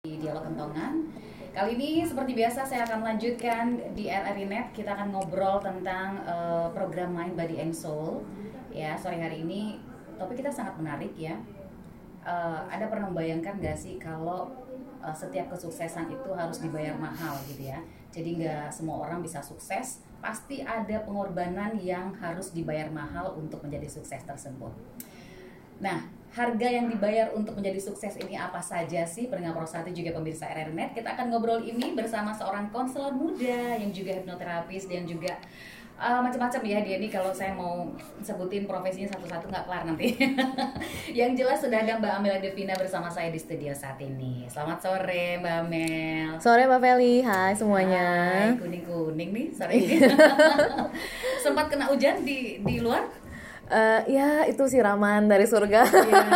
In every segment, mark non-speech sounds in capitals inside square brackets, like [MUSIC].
di Dialog Kentongan. Kali ini seperti biasa saya akan melanjutkan di RRI Net kita akan ngobrol tentang uh, program Mind Body and Soul. Ya, sore hari ini topik kita sangat menarik ya. Uh, ada pernah membayangkan gak sih kalau uh, setiap kesuksesan itu harus dibayar mahal gitu ya. Jadi nggak semua orang bisa sukses, pasti ada pengorbanan yang harus dibayar mahal untuk menjadi sukses tersebut. Nah, harga yang dibayar untuk menjadi sukses ini apa saja sih? Pendengar Pro 1 juga pemirsa RRNet kita akan ngobrol ini bersama seorang konselor muda yang juga hipnoterapis dan juga uh, macam-macam ya dia ini kalau saya mau sebutin profesinya satu-satu nggak kelar nanti. [LAUGHS] Yang jelas sudah ada Mbak Amel Devina bersama saya di studio saat ini. Selamat sore Mbak Amel. Sore Mbak Feli. Hai semuanya. Hai, kuning-kuning nih sore ini [LAUGHS] sempat kena hujan di di luar Uh, ya itu siraman dari surga. Iya,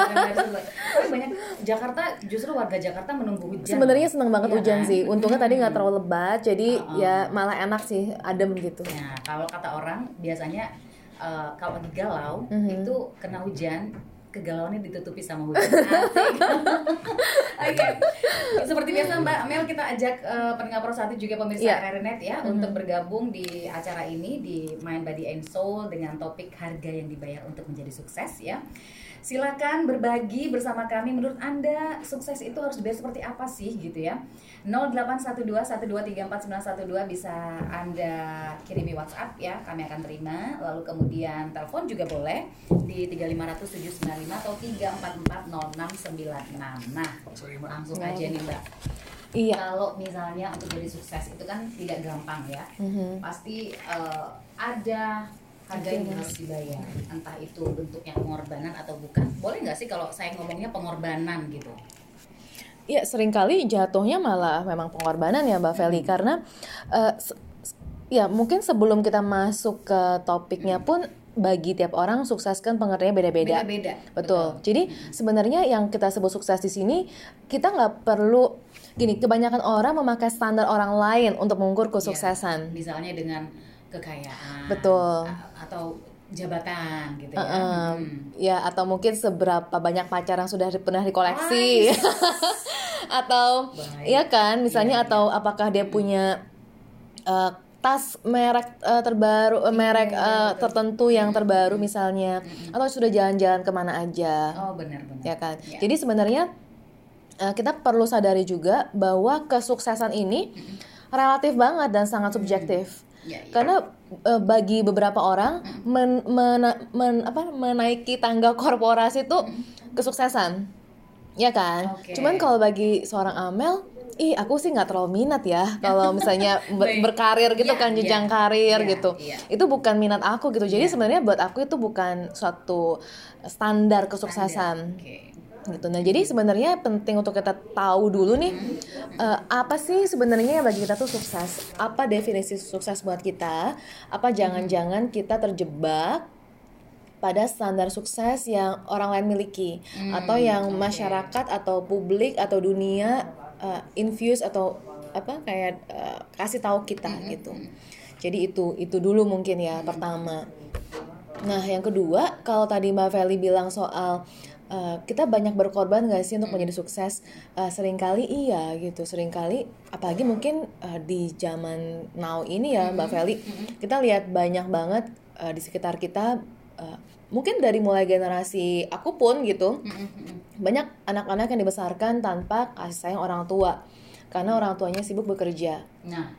[LAUGHS] Tapi banyak Jakarta justru warga Jakarta menunggu hujan. Sebenarnya seneng banget ya, hujan kan? sih. Untungnya hmm. tadi nggak terlalu lebat, jadi uh -uh. ya malah enak sih, adem gitu. Nah kalau kata orang biasanya uh, kalau lagi galau mm -hmm. itu kena hujan kegalauannya ditutupi sama [LAUGHS] hujan. Oke. okay. Seperti biasa Mbak Mel kita ajak uh, pendengar Pro satu juga pemirsa yeah. RRNet ya mm-hmm. untuk bergabung di acara ini di Mind Body and Soul dengan topik harga yang dibayar untuk menjadi sukses ya. Silakan berbagi bersama kami menurut Anda sukses itu harus dibayar seperti apa sih gitu ya. 081212349112 bisa Anda kirimi WhatsApp ya, kami akan terima. Lalu kemudian telepon juga boleh di 3500795 atau 3440696. Nah, langsung aja nih Mbak. Iya. Kalau misalnya untuk jadi sukses itu kan tidak gampang ya. Mm -hmm. Pasti uh, ada harga yang harus dibayar entah itu bentuknya pengorbanan atau bukan boleh nggak sih kalau saya ngomongnya pengorbanan gitu Ya sering kali jatuhnya malah memang pengorbanan ya Mbak Feli hmm. karena uh, ya mungkin sebelum kita masuk ke topiknya pun bagi tiap orang sukses kan pengertiannya beda-beda. Beda-beda. Betul. Betul. Jadi sebenarnya yang kita sebut sukses di sini kita nggak perlu gini kebanyakan orang memakai standar orang lain untuk mengukur iya. kesuksesan. Ya, misalnya dengan kekayaan betul atau jabatan gitu ya. Uh, hmm. Ya atau mungkin seberapa banyak pacar yang sudah pernah dikoleksi. [LAUGHS] atau Baik. ya kan misalnya ya, atau ya. apakah dia punya uh, tas merek uh, terbaru uh, merek uh, tertentu yang terbaru misalnya atau sudah jalan-jalan ke mana aja. Oh benar benar. Ya kan. Ya. Jadi sebenarnya uh, kita perlu sadari juga bahwa kesuksesan ini relatif banget dan sangat subjektif. Ya, ya. Karena uh, bagi beberapa orang men, men, men, apa, menaiki tangga [LAUGHS] korporasi itu kesuksesan, ya kan? Okay. Cuman kalau bagi seorang Amel, ih aku sih nggak terlalu minat ya [LAUGHS] kalau misalnya ber berkarir gitu ya, kan jenjang ya, karir ya, gitu. Ya. Itu bukan minat aku gitu. Jadi ya. sebenarnya buat aku itu bukan suatu standar kesuksesan. Standar. Okay gitu. Nah, jadi sebenarnya penting untuk kita tahu dulu nih uh, apa sih sebenarnya yang bagi kita tuh sukses? Apa definisi sukses buat kita? Apa jangan-jangan kita terjebak pada standar sukses yang orang lain miliki hmm, atau yang okay. masyarakat atau publik atau dunia uh, infuse atau apa kayak uh, kasih tahu kita hmm, gitu. Hmm. Jadi itu itu dulu mungkin ya hmm. pertama. Nah, yang kedua, kalau tadi Mbak Feli bilang soal uh, kita banyak berkorban gak sih untuk hmm. menjadi sukses? Uh, sering kali iya gitu sering kali apalagi mungkin uh, di zaman now ini ya mbak hmm. Feli kita lihat banyak banget uh, di sekitar kita uh, mungkin dari mulai generasi aku pun gitu banyak anak-anak yang dibesarkan tanpa kasih sayang orang tua karena orang tuanya sibuk bekerja. Nah.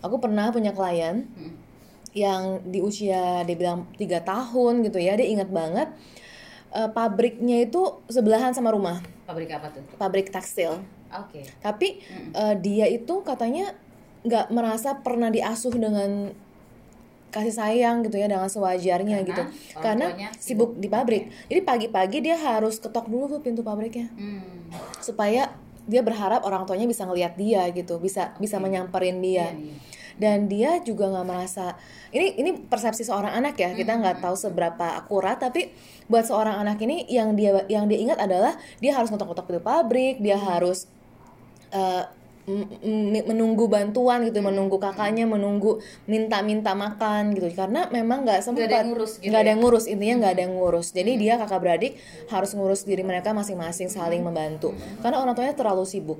Aku pernah punya klien yang di usia dia bilang tiga tahun gitu ya dia ingat banget uh, pabriknya itu sebelahan sama rumah. Pabrik apa tuh? Pabrik tekstil. Oke. Okay. Tapi mm. uh, dia itu katanya nggak merasa pernah diasuh dengan kasih sayang gitu ya dengan sewajarnya karena, gitu karena sibuk, di pabrik okay. jadi pagi-pagi dia harus ketok dulu tuh pintu pabriknya hmm. supaya dia berharap orang tuanya bisa ngelihat dia gitu bisa okay. bisa menyamperin dia yeah, yeah dan dia juga nggak merasa ini ini persepsi seorang anak ya kita nggak tahu seberapa akurat tapi buat seorang anak ini yang dia yang dia ingat adalah dia harus ngetok-ngetok pintu pabrik dia harus uh, menunggu bantuan gitu menunggu kakaknya menunggu minta-minta makan gitu. Karena memang nggak sempat nggak ada yang ngurus gitu ada ya? yang ngurus intinya nggak ada yang ngurus. Jadi dia kakak beradik harus ngurus diri mereka masing-masing saling membantu. Karena orang tuanya terlalu sibuk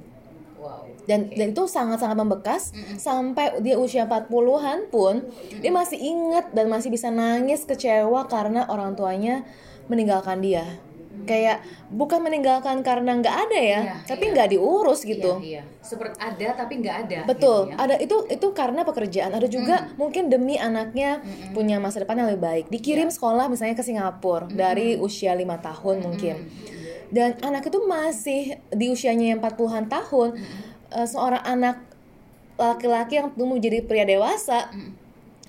Wow. Dan okay. dan itu sangat-sangat membekas mm -hmm. sampai dia usia 40-an pun mm -hmm. dia masih ingat dan masih bisa nangis kecewa karena orang tuanya meninggalkan dia kayak bukan meninggalkan karena nggak ada ya, iya, tapi iya. nggak iya. diurus gitu. Iya, iya. Seperti ada tapi nggak ada. Betul, gitu ya. ada itu itu karena pekerjaan. Ada juga mm. mungkin demi anaknya mm punya masa depan yang lebih baik. Dikirim yeah. sekolah misalnya ke Singapura mm dari usia lima tahun mm mungkin. Dan anak itu masih di usianya yang 40-an tahun, mm uh, seorang anak laki-laki yang tumbuh jadi pria dewasa. Mm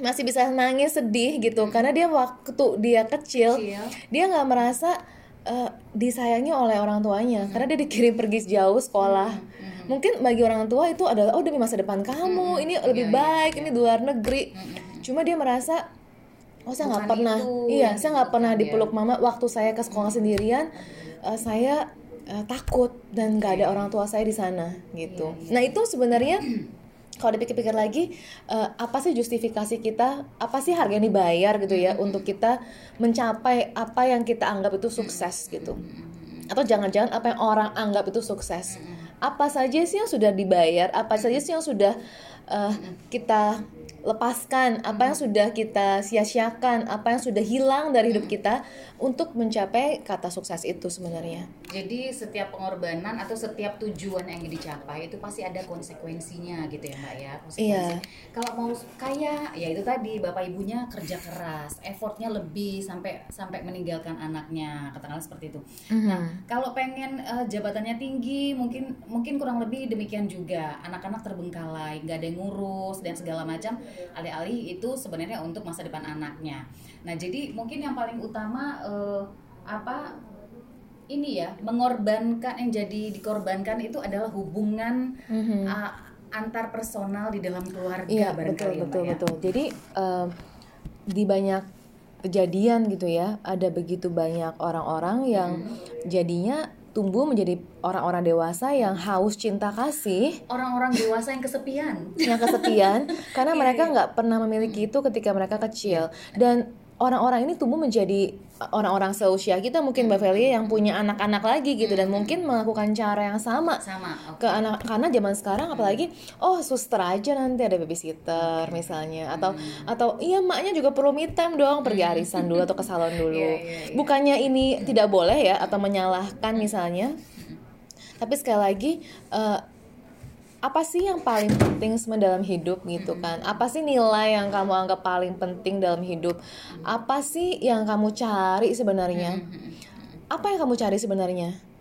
masih bisa nangis sedih gitu karena dia waktu dia kecil, kecil. dia nggak merasa uh, disayangi oleh orang tuanya hmm. karena dia dikirim pergi jauh sekolah. Hmm. Hmm. Mungkin bagi orang tua itu adalah oh demi masa depan kamu, hmm. ini lebih ya, baik, ya, ini di luar negeri. Hmm. Cuma dia merasa oh saya nggak pernah, iya saya nggak pernah dipeluk mama waktu saya ke sekolah sendirian. Uh, saya uh, takut dan nggak ada orang tua saya di sana gitu. Ya, ya. Nah itu sebenarnya kalau dipikir-pikir lagi uh, apa sih justifikasi kita? Apa sih harga yang dibayar gitu ya untuk kita mencapai apa yang kita anggap itu sukses gitu? Atau jangan-jangan apa yang orang anggap itu sukses? Apa saja sih yang sudah dibayar? Apa saja sih yang sudah uh, kita lepaskan apa yang sudah kita sia-siakan, apa yang sudah hilang dari hidup kita untuk mencapai kata sukses itu sebenarnya. Jadi setiap pengorbanan atau setiap tujuan yang dicapai itu pasti ada konsekuensinya gitu ya Mbak ya. Iya. Kalau mau kaya ya itu tadi bapak ibunya kerja keras, effortnya lebih sampai sampai meninggalkan anaknya, katakanlah seperti itu. Mm-hmm. Nah kalau pengen uh, jabatannya tinggi mungkin mungkin kurang lebih demikian juga, anak-anak terbengkalai, nggak ada yang ngurus dan segala macam alih-alih itu sebenarnya untuk masa depan anaknya. Nah, jadi mungkin yang paling utama uh, apa ini ya mengorbankan yang jadi dikorbankan itu adalah hubungan mm-hmm. uh, antar personal di dalam keluarga iya, betul ya, betul ya. betul jadi uh, di banyak kejadian gitu ya ada begitu banyak orang-orang yang mm-hmm. jadinya tumbuh menjadi orang-orang dewasa yang haus cinta kasih orang-orang dewasa yang kesepian [LAUGHS] yang kesepian karena iya, mereka iya. nggak pernah memiliki itu ketika mereka kecil dan orang-orang ini tumbuh menjadi orang-orang seusia kita mungkin Mbak Feli yang punya anak-anak lagi gitu dan mungkin melakukan cara yang sama, sama okay. ke anak karena zaman sekarang apalagi oh suster aja nanti ada babysitter misalnya atau hmm. atau iya maknya juga perlu me time dong pergi arisan dulu atau ke salon [LAUGHS] dulu. Yeah, yeah, yeah. bukannya ini tidak boleh ya atau menyalahkan misalnya. Tapi sekali lagi uh, apa sih yang paling penting dalam hidup gitu kan apa sih nilai yang kamu anggap paling penting dalam hidup apa sih yang kamu cari sebenarnya apa yang kamu cari sebenarnya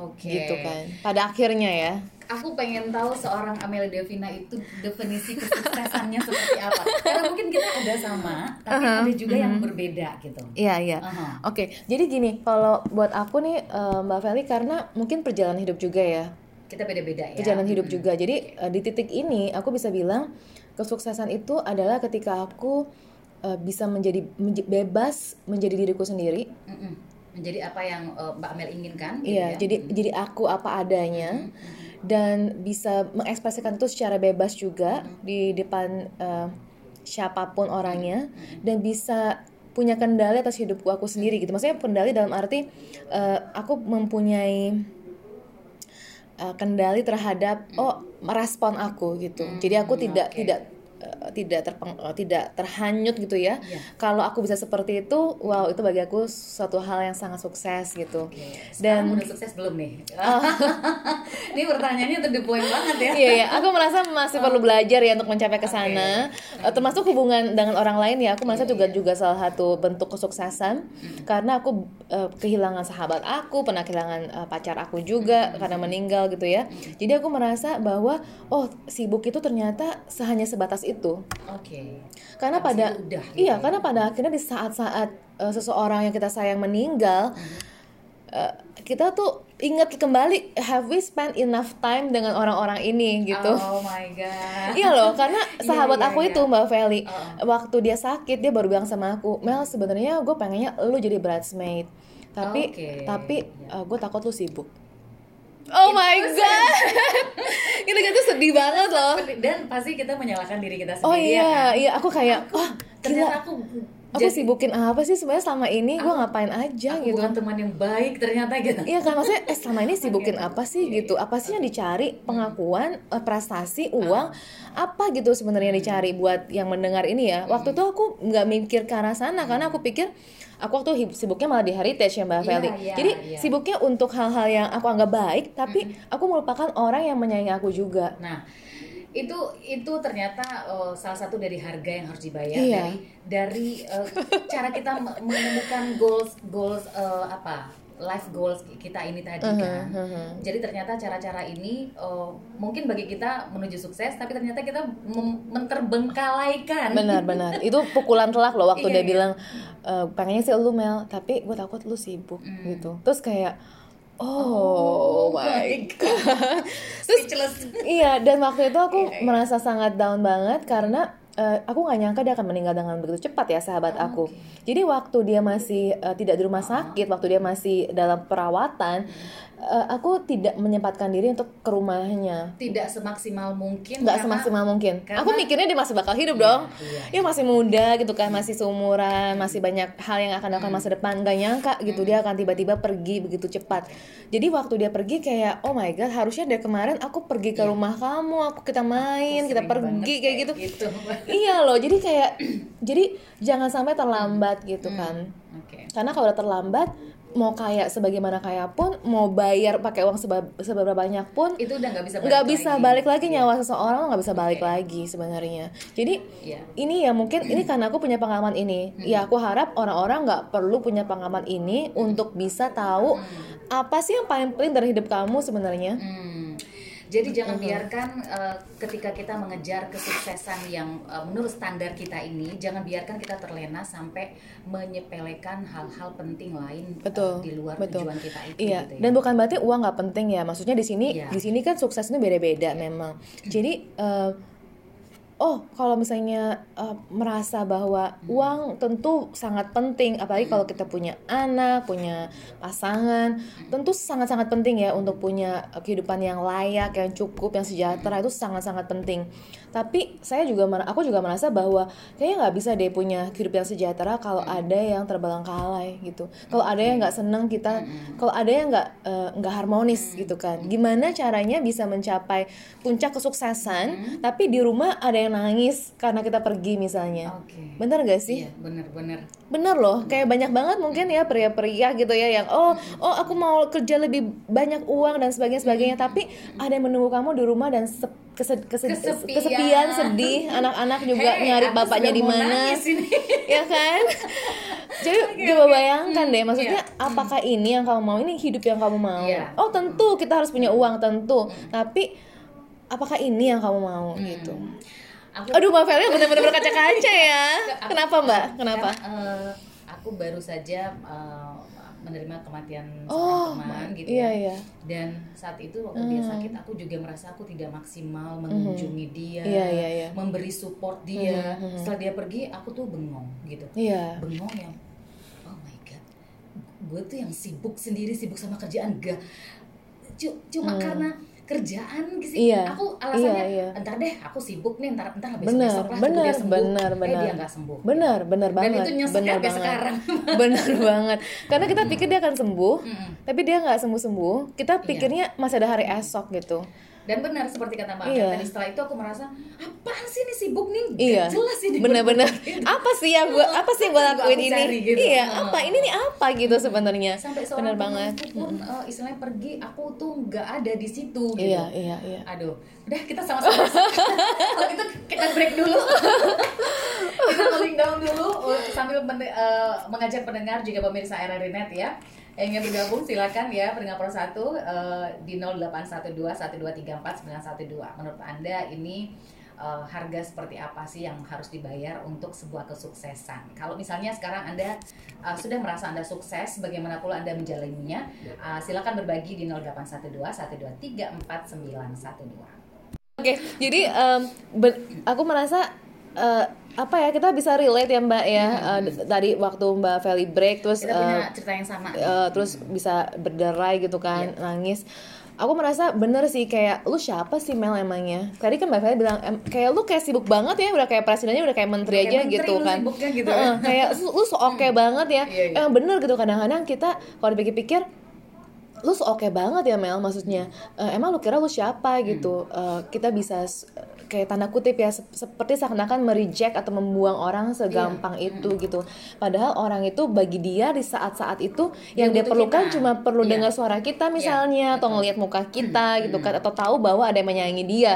Oke. Okay. Gitu kan. Pada akhirnya ya. Aku pengen tahu seorang Amelia Devina itu definisi kesuksesannya seperti apa. Karena mungkin kita ada sama, tapi uh -huh. ada juga uh -huh. yang berbeda gitu. Iya iya. Uh -huh. Oke. Okay. Jadi gini, kalau buat aku nih uh, Mbak Feli karena mungkin perjalanan hidup juga ya kita beda-beda ya perjalanan hidup hmm. juga jadi uh, di titik ini aku bisa bilang kesuksesan itu adalah ketika aku uh, bisa menjadi menj bebas menjadi diriku sendiri hmm. menjadi apa yang uh, Mbak Amel inginkan gitu iya ya? jadi hmm. jadi aku apa adanya hmm. dan bisa mengekspresikan itu secara bebas juga hmm. di depan uh, siapa pun orangnya hmm. dan bisa punya kendali atas hidupku aku sendiri gitu maksudnya kendali dalam arti uh, aku mempunyai uh, kendali terhadap oh merespon aku gitu. Hmm, Jadi aku tidak okay. tidak Eh, tidak terpeng, uh, tidak terhanyut gitu ya. Yeah. Kalau aku bisa seperti itu, wow itu bagi aku suatu hal yang sangat sukses gitu. Okay. Dan udah sukses belum nih? Uh, [LAUGHS] Ini pertanyaannya to the point banget ya. Iya, iya, aku merasa masih perlu belajar ya untuk mencapai ke sana. Okay. Uh, termasuk hubungan dengan orang lain ya, aku merasa yeah, juga yeah. juga salah satu bentuk kesuksesan mm. karena aku uh, kehilangan sahabat aku, pernah kehilangan uh, pacar aku juga mm. karena meninggal gitu ya. Jadi aku merasa bahwa oh sibuk itu ternyata hanya sebatas itu. Oke. Okay. Karena Habis pada udah, gitu iya, ya. karena pada akhirnya di saat-saat uh, seseorang yang kita sayang meninggal, hmm. Uh, kita tuh ingat kembali have we spent enough time dengan orang-orang ini gitu. Oh my god. iya loh, karena [LAUGHS] iya, sahabat yeah, yeah, aku yeah. itu Mbak Feli, uh. waktu dia sakit dia baru bilang sama aku, Mel sebenarnya gue pengennya lu jadi bridesmaid. Tapi okay. tapi uh, eh, gue takut lu sibuk Oh my god, [LAUGHS] kita gitu sedih banget loh. Dan pasti kita menyalahkan diri kita oh sendiri. Oh iya, ya kan? iya aku kayak, oh ternyata aku aku Jadi, sibukin apa sih sebenarnya selama ini? Gue ngapain aja aku gitu bukan teman yang baik ternyata gitu. Iya kan maksudnya eh selama ini sibukin apa sih gitu? Apa sih yang dicari? Pengakuan eh, prestasi uang apa gitu sebenarnya dicari buat yang mendengar ini ya? Waktu itu aku nggak mikir ke arah sana karena aku pikir aku waktu sibuknya malah di heritage ya mbak Feli. yeah, yeah, jadi yeah. sibuknya untuk hal-hal yang aku anggap baik tapi aku melupakan orang yang menyayangi aku juga. Nah itu itu ternyata uh, salah satu dari harga yang harus dibayar iya. dari dari uh, cara kita menemukan goals goals uh, apa life goals kita ini tadi uh -huh, kan. Uh -huh. Jadi ternyata cara-cara ini uh, mungkin bagi kita menuju sukses, tapi ternyata kita menterbengkalaikan. Benar-benar. Itu pukulan telak loh waktu iya, dia iya. bilang uh, pengennya sih lu Mel, tapi gue takut lu sibuk mm. gitu. Terus kayak Oh, oh my god. Terus, [LAUGHS] iya, dan waktu itu aku yeah, yeah. merasa sangat down banget karena uh, aku nggak nyangka dia akan meninggal dengan begitu cepat ya sahabat oh, aku. Okay. Jadi waktu dia masih uh, tidak di rumah sakit, waktu dia masih dalam perawatan, uh, aku tidak menyempatkan diri untuk ke rumahnya. Tidak semaksimal mungkin. Nggak semaksimal mungkin. Karena, aku mikirnya dia masih bakal hidup iya, dong. Iya, iya. Ya masih muda gitu kan, masih seumuran, masih banyak hal yang akan akan masa depan. Gak nyangka gitu dia akan tiba-tiba pergi begitu cepat. Jadi waktu dia pergi kayak oh my god, harusnya dari kemarin aku pergi ke yeah. rumah kamu, aku kita main, aku kita pergi kayak gitu. gitu. [LAUGHS] iya loh, jadi kayak [CLEARS THROAT] jadi jangan sampai terlambat gitu hmm. kan. Okay. Karena kalau udah terlambat mau kaya sebagaimana kaya pun mau bayar pakai uang seberapa banyak pun itu udah nggak bisa nggak bisa lagi. balik lagi iya. nyawa seseorang nggak bisa balik okay. lagi sebenarnya jadi yeah. ini ya mungkin ini karena aku punya pengalaman ini hmm. ya aku harap orang-orang nggak perlu punya pengalaman ini untuk bisa tahu hmm. apa sih yang paling penting dari hidup kamu sebenarnya hmm jadi jangan biarkan uh, ketika kita mengejar kesuksesan yang uh, menurut standar kita ini, jangan biarkan kita terlena sampai menyepelekan hal-hal penting lain betul, uh, di luar betul. tujuan kita itu. Iya. Gitu ya. Dan bukan berarti uang nggak penting ya. Maksudnya di sini iya. di sini kan suksesnya beda-beda memang. Jadi uh, oh kalau misalnya uh, merasa bahwa uang tentu sangat penting apalagi kalau kita punya anak punya pasangan tentu sangat-sangat penting ya untuk punya kehidupan yang layak yang cukup yang sejahtera itu sangat-sangat penting. Tapi saya juga aku juga merasa bahwa kayaknya nggak bisa deh punya kehidupan yang sejahtera kalau ada yang terbelengkalai gitu. Kalau ada yang nggak seneng kita kalau ada yang nggak eh, nggak uh, harmonis gitu kan. Gimana caranya bisa mencapai puncak kesuksesan tapi di rumah ada yang nangis karena kita pergi misalnya. Okay. bener gak sih? Iya, bener bener. Bener loh kayak banyak banget mungkin ya pria-pria gitu ya yang oh oh aku mau kerja lebih banyak uang dan sebagainya sebagainya. Tapi ada yang menunggu kamu di rumah dan kesed, kesed, kesepian. kesepian sedih. [LAUGHS] Anak-anak juga hey, nyari bapaknya di mana. [LAUGHS] ya kan? [LAUGHS] Jadi okay, coba okay. bayangkan hmm, deh maksudnya yeah. apakah ini yang kamu mau? Ini hidup yang kamu mau? Yeah. oh tentu kita harus punya uang tentu. Hmm. tapi apakah ini yang kamu mau? Hmm. gitu aku, aduh mbak Velia benar-benar berkaca-kaca ya kenapa mbak kenapa uh, aku baru saja uh, menerima kematian oh, teman gitu iya, ya. Iya. Dan saat itu waktu hmm. dia sakit aku juga merasa aku tidak maksimal mengunjungi hmm. dia, iya, iya, iya. memberi support dia. Hmm. Setelah dia pergi aku tuh bengong gitu. Iya. Bengong yang oh my god. Gue tuh yang sibuk sendiri sibuk sama kerjaan gak cuma hmm. karena kerjaan gitu iya, aku alasannya iya, iya. entar deh aku sibuk nih entar entar besok bener, besok lah bener, dia sembuh bener, eh bener. dia nggak sembuh bener bener banget dan itu nyesek bener banget. sekarang [LAUGHS] bener banget karena kita pikir dia akan sembuh mm -hmm. tapi dia nggak sembuh sembuh kita iya. pikirnya iya. masih ada hari esok gitu dan benar seperti kata Mbak iya. tadi setelah itu aku merasa apaan sih ini sibuk nih iya. jelas sih benar-benar [LAUGHS] apa sih yang gue apa sih yang gue lakuin ini gitu. iya hmm. apa ini nih apa gitu sebenarnya sampai benar banget pun hmm. uh, istilahnya pergi aku tuh nggak ada di situ gitu. iya iya iya aduh udah kita sama-sama [LAUGHS] kalau itu kita break dulu [LAUGHS] kita cooling down dulu sambil men uh, mengajak pendengar juga pemirsa RRI Net ya yang ingin bergabung silakan ya pendengar Pro 1 uh, di 0812 1234 912. Menurut Anda ini uh, harga seperti apa sih yang harus dibayar untuk sebuah kesuksesan? Kalau misalnya sekarang Anda uh, sudah merasa Anda sukses, bagaimana pula Anda menjalaninya? Uh, silakan berbagi di 0812 123 4912. Oke, jadi um, aku merasa uh, apa ya kita bisa relate ya mbak ya hmm. uh, tadi waktu mbak Feli break terus kita punya cerita yang sama uh, terus bisa berderai gitu kan yeah. nangis aku merasa bener sih kayak lu siapa sih Mel emangnya tadi kan mbak Feli bilang em, kayak lu kayak sibuk banget ya udah kayak presidennya udah kayak menteri Kayak aja menteri gitu kan sibuknya gitu ya. kayak lu, lu so oke banget ya Iya, iya. emang bener gitu kadang-kadang kita kalau dipikir-pikir lu oke banget ya Mel maksudnya Eh, emang lu kira lu siapa Hmm. gitu Eh, kita bisa kayak tanda kutip ya sep- seperti seakan-akan mereject atau membuang orang segampang Iya. itu gitu padahal orang itu bagi dia di saat-saat itu yang dia, butuh perlukan kita. cuma perlu Iya. dengar suara kita misalnya atau betul. ngelihat muka kita gitu kan atau tahu bahwa ada yang menyayangi dia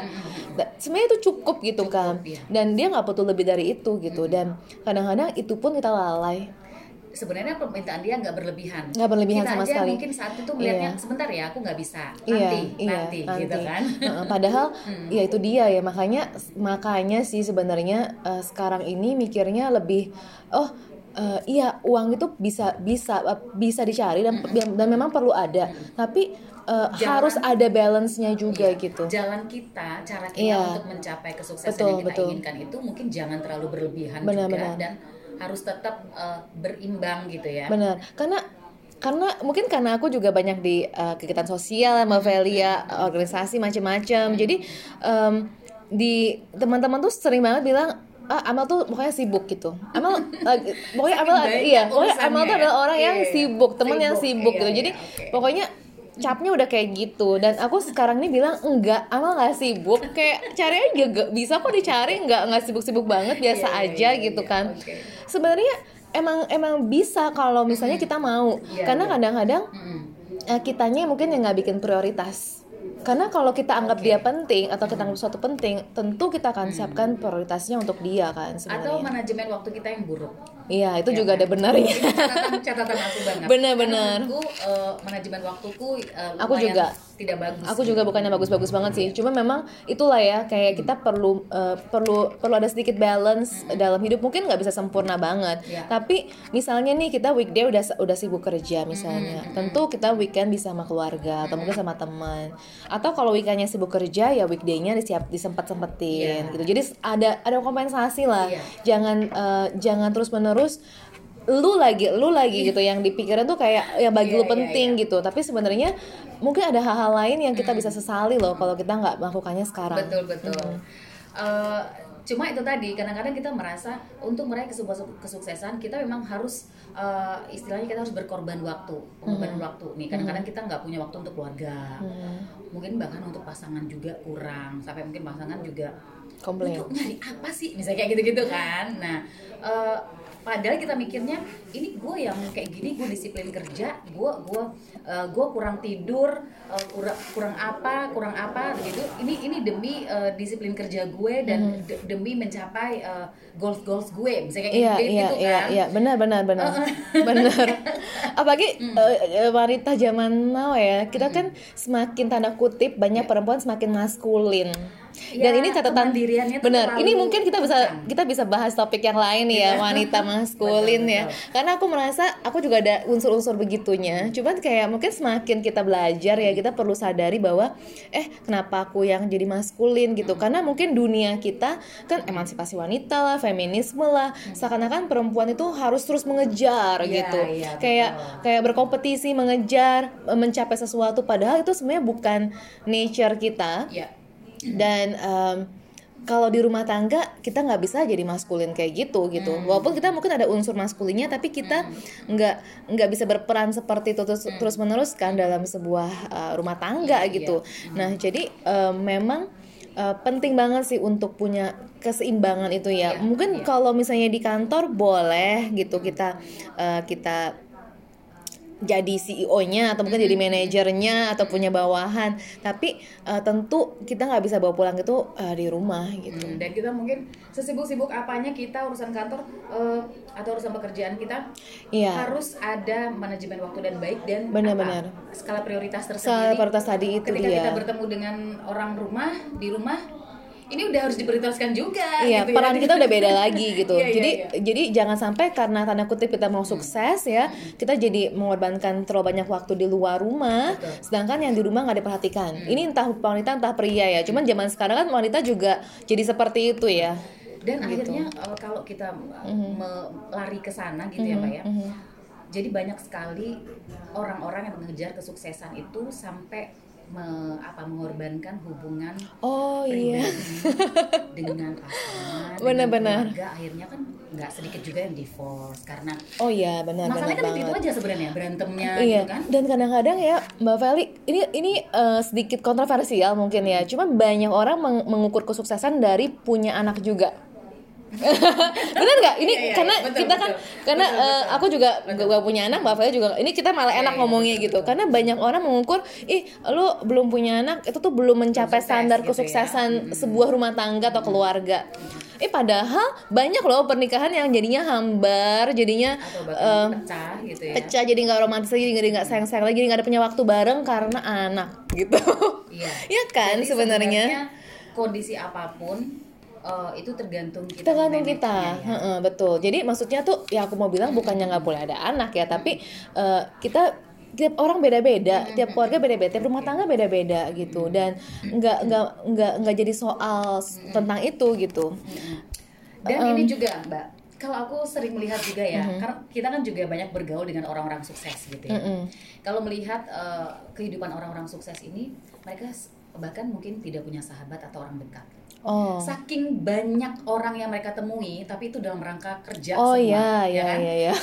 sebenarnya itu cukup gitu kan iya. dan dia nggak butuh lebih dari itu gitu dan kadang-kadang itu pun kita lalai sebenarnya permintaan dia nggak berlebihan Nggak berlebihan kita sama aja sekali. mungkin saat itu melihatnya Iya. sebentar ya aku nggak bisa Iya, nanti iya, nanti, gitu kan Heeh, padahal [LAUGHS] ya itu dia ya makanya makanya sih sebenarnya eh, sekarang ini mikirnya lebih oh eh, iya uang itu bisa bisa eh, bisa dicari dan dan memang perlu ada tapi eh, Jangan- harus ada balance-nya juga Iya, gitu. jalan kita cara kita Iya. untuk mencapai kesuksesan Betul, yang kita betul. inginkan itu mungkin jangan terlalu berlebihan Benar, juga benar. dan harus tetap eh, berimbang gitu ya Benar, karena karena mungkin karena aku juga banyak di uh, kegiatan sosial sama Velia, organisasi macam-macam. Jadi em, di teman-teman tuh sering banget bilang ah, Amal tuh pokoknya sibuk gitu. Amal [LAUGHS] lagi- pokoknya Amal iya, pokoknya Amal tuh urusannya. adalah orang yang Iya, iya. sibuk, temen yang Sibuk, sibuk iya, gitu. iya, Jadi oke. pokoknya capnya udah kayak gitu dan aku sekarang ini bilang enggak Amal nggak sibuk kayak cari aja gak bisa kok dicari nggak nggak sibuk-sibuk banget biasa Iya, iya, aja iya, gitu iya, kan oke. Sebenarnya emang emang bisa kalau misalnya kita mau. Iya, karena kadang-kadang eh, kitanya mungkin yang nggak bikin prioritas. Karena kalau kita anggap Oke. dia penting atau kita anggap sesuatu penting tentu kita akan siapkan prioritasnya untuk dia kan atau sebenarnya. manajemen waktu kita yang buruk iya itu Ya juga kan? ada benarnya. Itu catatan catatan aku banget Benar-benar. Karena menurutku, eh, manajemen waktuku eh, Aku juga. tidak bagus aku juga bukannya bagus-bagus banget sih. Cuma memang itulah ya kayak kita perlu eh, perlu perlu ada sedikit balance dalam hidup. Mungkin nggak bisa sempurna banget. Ya. tapi misalnya nih kita weekday udah udah sibuk kerja misalnya. Tentu kita weekend bisa sama keluarga atau mungkin sama teman. Atau kalau weekendnya sibuk kerja ya weekday-nya disiap disempat sempetin Ya. gitu. Jadi ada ada kompensasi lah. Iya. jangan eh, jangan terus menerus lu lagi lu lagi gitu yang dipikirin tuh kayak yang bagi Iya, lu iya, penting gitu. Tapi sebenarnya mungkin ada hal-hal lain yang kita bisa sesali loh kalau kita nggak melakukannya sekarang. Betul betul. Eh, cuma itu tadi kadang-kadang kita merasa untuk meraih kesuksesan kita memang harus eh, istilahnya kita harus berkorban waktu pengorbanan waktu. Nih kadang-kadang kita nggak punya waktu untuk keluarga. Mungkin bahkan untuk pasangan juga kurang sampai mungkin pasangan juga komplain. Untuk nyari apa sih? Misalnya kayak gitu-gitu kan. Nah eh, padahal kita mikirnya ini gue yang kayak gini gue disiplin kerja gue gue eh, gue kurang tidur eh, kurang kurang apa kurang apa gitu ini ini demi eh, disiplin kerja gue dan de- demi mencapai eh, goals goals gue. Misalnya kayak Iya gitu, iya gitu iya kan. iya. Benar benar benar. [LAUGHS] Benar. Apalagi [LAUGHS] eh, eh, wanita zaman now ya kita kan semakin tanda kutip banyak perempuan semakin maskulin dan Ya, ini catatan kemandiriannya tuh benar. ini mungkin kita bisa kita bisa bahas topik yang lain ya wanita [LAUGHS] maskulin Betul, ya. betul. karena aku merasa aku juga ada unsur-unsur begitunya. Cuman kayak mungkin semakin kita belajar ya kita perlu sadari bahwa eh kenapa aku yang jadi maskulin? gitu. Karena mungkin dunia kita kan emansipasi wanita lah feminisme lah. Seakan-akan perempuan itu harus terus mengejar Iya, gitu. iya, kayak betul. kayak berkompetisi mengejar mencapai sesuatu. Padahal itu sebenarnya bukan nature kita. Ya dan em, kalau di rumah tangga kita nggak bisa jadi maskulin kayak gitu gitu. Hmm. walaupun kita mungkin ada unsur maskulinnya tapi kita nggak nggak bisa berperan seperti itu terus terus menerus kan dalam sebuah uh, rumah tangga Iya, gitu. Nah jadi em, memang uh, penting banget sih untuk punya keseimbangan itu ya. Iya, mungkin iya. kalau misalnya di kantor boleh gitu kita uh, kita jadi CEO-nya atau mungkin jadi manajernya atau punya bawahan tapi uh, tentu kita nggak bisa bawa pulang itu uh, di rumah gitu Hmm, dan kita mungkin sesibuk-sibuk apanya kita urusan kantor eh, atau urusan pekerjaan kita iya harus ada manajemen waktu dan baik dan Benar-benar. skala prioritas Skala tersendiri. prioritas tadi itu Ketika dia. kita bertemu dengan orang rumah di rumah, ini udah harus diprioritaskan juga. Iya, gitu ya. peran kita udah beda [LAUGHS] lagi gitu. Iya, iya, jadi iya. Hmm. jadi jangan sampai karena tanda kutip kita mau sukses ya, kita jadi mengorbankan terlalu banyak waktu di luar rumah, Betul. Hmm. sedangkan yang di rumah nggak diperhatikan. Ini entah wanita entah pria ya. Cuman zaman sekarang kan wanita juga jadi seperti itu ya. Dan Gitu. akhirnya eh, kalau kita eh, Mhm. me- lari ke sana gitu ya, Mbak ya. Jadi banyak sekali orang-orang yang mengejar kesuksesan itu sampai me, apa mengorbankan hubungan oh iya. [LAUGHS] dengan pasangan benar-benar. akhirnya kan nggak sedikit juga yang divorce karena oh iya benar masalahnya benar kan itu aja sebenarnya berantemnya iya gitu kan. dan kadang-kadang ya mbak Feli ini ini uh, sedikit kontroversial mungkin ya cuma banyak orang meng mengukur kesuksesan dari punya anak juga benar nggak ini iya, iya, karena iya. betul, kita kan betul, karena betul, betul, uh, aku juga gak punya anak mbak Feli juga ini kita malah iya, enak iya, ngomongnya iya, gitu betul. karena banyak orang mengukur ih lu belum punya anak itu tuh belum mencapai Sukses, standar gitu ya. kesuksesan ya. sebuah rumah tangga atau keluarga Eh padahal banyak loh pernikahan yang jadinya hambar, jadinya uh, pecah gitu ya. Pecah jadi nggak romantis lagi, jadi nggak sayang-sayang lagi, jadi nggak ada punya waktu bareng karena anak [LAUGHS] gitu. Iya. ya kan sebenarnya kondisi apa pun uh, itu tergantung kita tergantung kita. ya. betul. Jadi maksudnya tuh ya aku mau bilang bukannya nggak boleh ada anak ya tapi uh, kita tiap orang beda-beda, tiap keluarga beda-beda, tiap rumah tangga beda-beda gitu. Dan nggak nggak nggak nggak jadi soal tentang itu gitu. Dan um, ini juga Mbak, kalau aku sering melihat juga ya, uh-huh. karena kita kan juga banyak bergaul dengan orang-orang sukses gitu ya. Uh-huh. Kalau melihat uh, kehidupan orang-orang sukses ini, mereka bahkan mungkin tidak punya sahabat atau orang dekat Oh. Saking banyak orang yang mereka temui, tapi itu dalam rangka kerja oh, semua. Oh iya, iya, kan? iya, iya.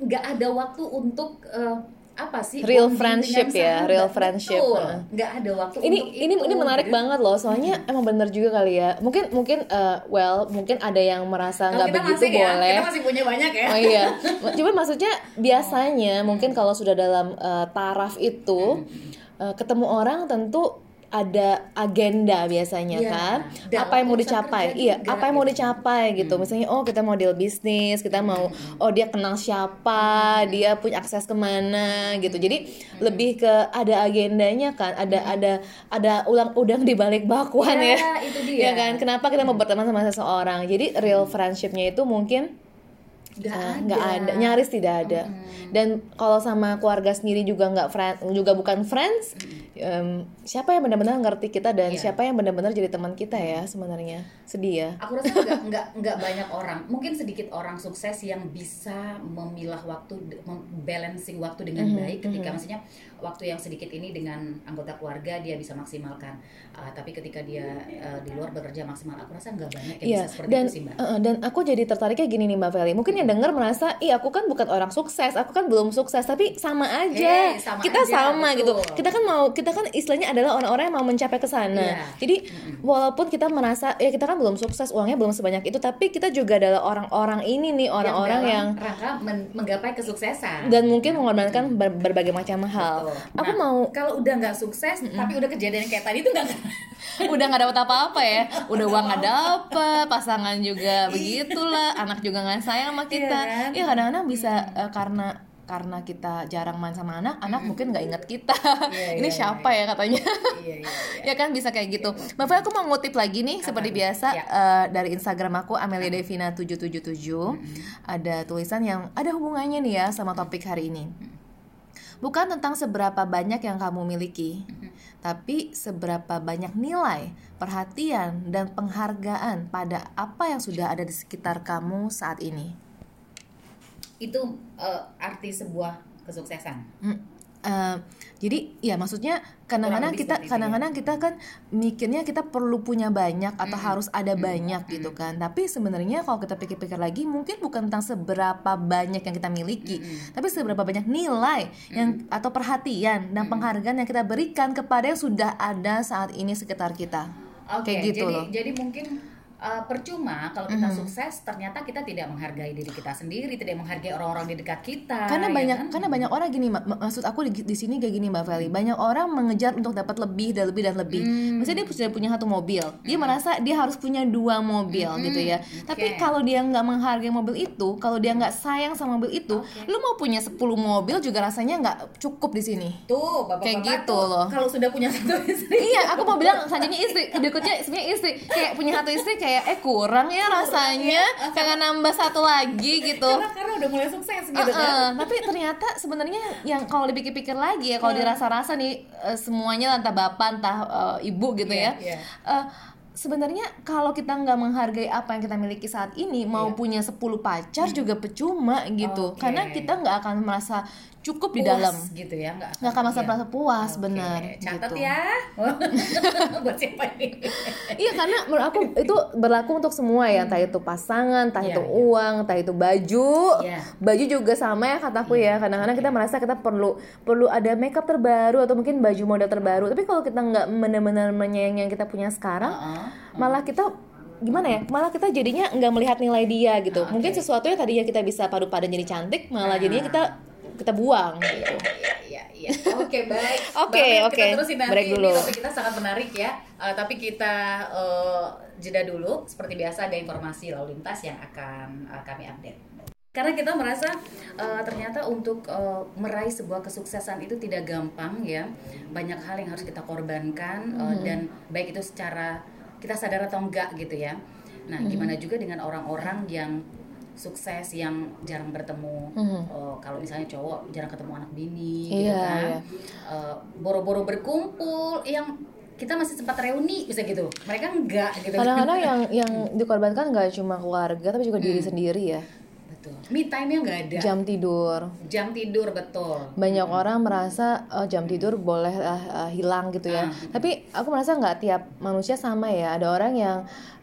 Nggak ada waktu untuk uh, apa sih real friendship ya real friendship Betul. nggak ada waktu ini untuk ini itu, ini menarik gitu. banget loh soalnya hmm. emang bener juga kali ya mungkin mungkin uh, well mungkin ada yang merasa nggak begitu masih boleh ya, kita masih punya banyak ya oh iya cuma [LAUGHS] maksudnya biasanya mungkin kalau sudah dalam uh, taraf itu uh, ketemu orang tentu ada agenda biasanya ya, kan apa yang mau dicapai iya apa yang mau dicapai gitu hmm. misalnya oh kita mau deal bisnis kita mau hmm. oh dia kenal siapa hmm. dia punya akses ke mana gitu jadi hmm. lebih ke ada agendanya kan ada hmm. ada ada ulang udang di balik bakwan ya, ya. itu dia. ya kan kenapa kita mau berteman sama seseorang jadi real friendshipnya itu mungkin nggak ada. ada nyaris tidak ada hmm. dan kalau sama keluarga sendiri juga nggak friend juga bukan friends hmm um, siapa yang benar-benar ngerti kita dan yeah. siapa yang benar-benar jadi teman kita ya sebenarnya sedih ya aku rasa nggak nggak nggak banyak orang mungkin sedikit orang sukses yang bisa memilah waktu balancing waktu dengan mm -hmm. baik ketika mm -hmm. maksudnya waktu yang sedikit ini dengan anggota keluarga dia bisa maksimalkan uh, tapi ketika dia uh, di luar bekerja maksimal aku rasa nggak banyak yang yeah. bisa seperti dan, itu sih mbak uh, dan aku jadi tertariknya gini nih mbak Feli mungkin yang dengar merasa iya aku kan bukan orang sukses aku kan belum sukses tapi sama aja hey, sama kita aja, sama gitu. betul. gitu kita kan mau kita kan istilahnya adalah orang-orang yang mau mencapai ke sana yeah. jadi mm-hmm. walaupun kita merasa ya kita kan belum sukses uangnya belum sebanyak itu tapi kita juga adalah orang-orang ini nih orang-orang yang, yang rangka menggapai kesuksesan dan mungkin mengorbankan ber berbagai macam hal Nah, aku mau kalau udah nggak sukses mm -mm. tapi udah kejadian kayak tadi itu nggak [LAUGHS] udah nggak dapat apa-apa ya udah uang nggak [LAUGHS] dapet pasangan juga begitulah anak juga nggak sayang sama kita iya kan? ya kadang-kadang bisa uh, karena karena kita jarang main sama anak, anak mm mungkin nggak ingat kita. Yeah, [LAUGHS] ini yeah, siapa yeah. ya katanya? Yeah, yeah, yeah. ya kan bisa kayak gitu. Yeah. Mbak aku mau ngutip lagi nih Apa seperti biasa yeah. uh, dari Instagram aku Amelia Devina 777 mm -hmm. ada tulisan yang ada hubungannya nih ya sama topik hari ini bukan tentang seberapa banyak yang kamu miliki, tapi seberapa banyak nilai, perhatian, dan penghargaan pada apa yang sudah ada di sekitar kamu saat ini. Itu uh, arti sebuah kesuksesan. Hmm uh, jadi ya maksudnya kadang-kadang kita ya. kadang-kadang kita kan mikirnya kita perlu punya banyak atau mm harus ada mm banyak mm gitu kan. Tapi sebenarnya kalau kita pikir-pikir lagi mungkin bukan tentang seberapa banyak yang kita miliki mm tapi seberapa banyak nilai mm yang atau perhatian dan mm penghargaan yang kita berikan kepada yang sudah ada saat ini sekitar kita. Okay, kayak gitu jadi, loh. jadi mungkin uh, percuma kalau kita mm-hmm. sukses ternyata kita tidak menghargai diri kita sendiri tidak menghargai orang-orang di dekat kita karena ya banyak kan? karena banyak orang gini mak maksud aku di, di sini kayak gini mbak Feli banyak orang mengejar untuk dapat lebih dan lebih dan lebih mm. misalnya dia sudah punya satu mobil dia mm. merasa dia harus punya dua mobil mm. gitu ya okay. tapi kalau dia nggak menghargai mobil itu kalau dia nggak sayang sama mobil itu okay. lu mau punya 10 mobil juga rasanya nggak cukup di sini tuh bapak, kayak gitu loh kalau sudah punya satu [LAUGHS] istri iya aku mau bilang selanjutnya istri berikutnya sebenarnya istri kayak punya satu istri kayak eh kurang ya rasanya ya, pengen nambah satu lagi gitu karena, karena udah mulai sukses gitu uh -uh. kan tapi ternyata sebenarnya yang kalau dipikir-pikir lagi ya kalau uh. dirasa-rasa nih uh, semuanya entah bapak entah uh, ibu gitu yeah, ya yeah. Uh, sebenarnya kalau kita nggak menghargai apa yang kita miliki saat ini mau yeah. punya 10 pacar hmm. juga percuma gitu okay. karena kita nggak akan merasa cukup di dalam gitu ya nggak nggak akan iya. merasa puas Oke, benar catat gitu. ya [LAUGHS] buat siapa ini Iya karena menurut aku itu berlaku untuk semua ya entah itu pasangan, entah Iya, itu iya. uang, entah itu baju. Iya. Baju juga sama ya kataku ya. Kadang-kadang kita merasa kita perlu perlu ada makeup terbaru atau mungkin baju model terbaru. Tapi kalau kita nggak benar-benar menyayangi yang kita punya sekarang, Heeh. malah kita gimana ya malah kita jadinya nggak melihat nilai dia gitu Ah, mungkin sesuatu yang tadinya kita bisa padu padan jadi cantik malah jadinya kita kita buang gitu Iya, iya. Oke, baik. [LAUGHS] Oke, oke. Kita terusin nanti. Break dulu. Ini topik kita sangat menarik ya. Eh, tapi kita eh, jeda dulu. Seperti biasa ada informasi lalu lintas yang akan eh, kami update. Karena kita merasa eh, ternyata untuk eh, meraih sebuah kesuksesan itu tidak gampang ya. Banyak hal yang harus kita korbankan eh, dan baik itu secara kita sadar atau enggak gitu ya. Nah, gimana juga dengan orang-orang yang sukses yang jarang bertemu. Eh, kalau misalnya cowok jarang ketemu anak bini gitu Iya, kan. iya. Eh, boro-boro berkumpul yang kita masih sempat reuni bisa gitu. Mereka enggak gitu. Kadang-kadang [LAUGHS] yang yang dikorbankan nggak cuma keluarga tapi juga diri sendiri ya betul me time nya nggak ada. Jam tidur. Jam tidur betul. Banyak orang merasa oh, jam tidur boleh ah, ah, hilang gitu ya. Ah. tapi aku merasa nggak tiap manusia sama ya. Ada orang yang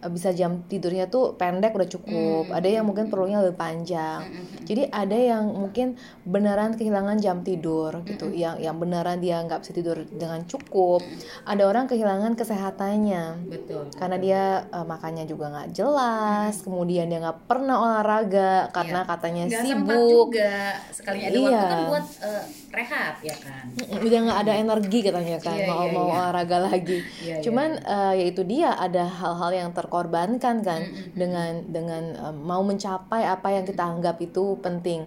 eh, bisa jam tidurnya tuh pendek udah cukup. Ada yang mungkin perlunya lebih panjang. Jadi ada yang mungkin beneran kehilangan jam tidur gitu. yang yang beneran dia nggak bisa tidur dengan cukup. Ada orang kehilangan kesehatannya. Betul karena dia eh, makannya juga nggak jelas kemudian dia nggak pernah olahraga karena Iya. katanya sempat sibuk juga sekalinya ada waktu Iya. kan buat eh, rehat ya kan Mm, udah nggak ada energi katanya kan Iya, mau iya, mau iya. olahraga lagi Iya, iya. cuman eh, ya itu dia ada hal-hal yang terkorbankan kan dengan dengan eh, mau mencapai apa yang kita anggap itu penting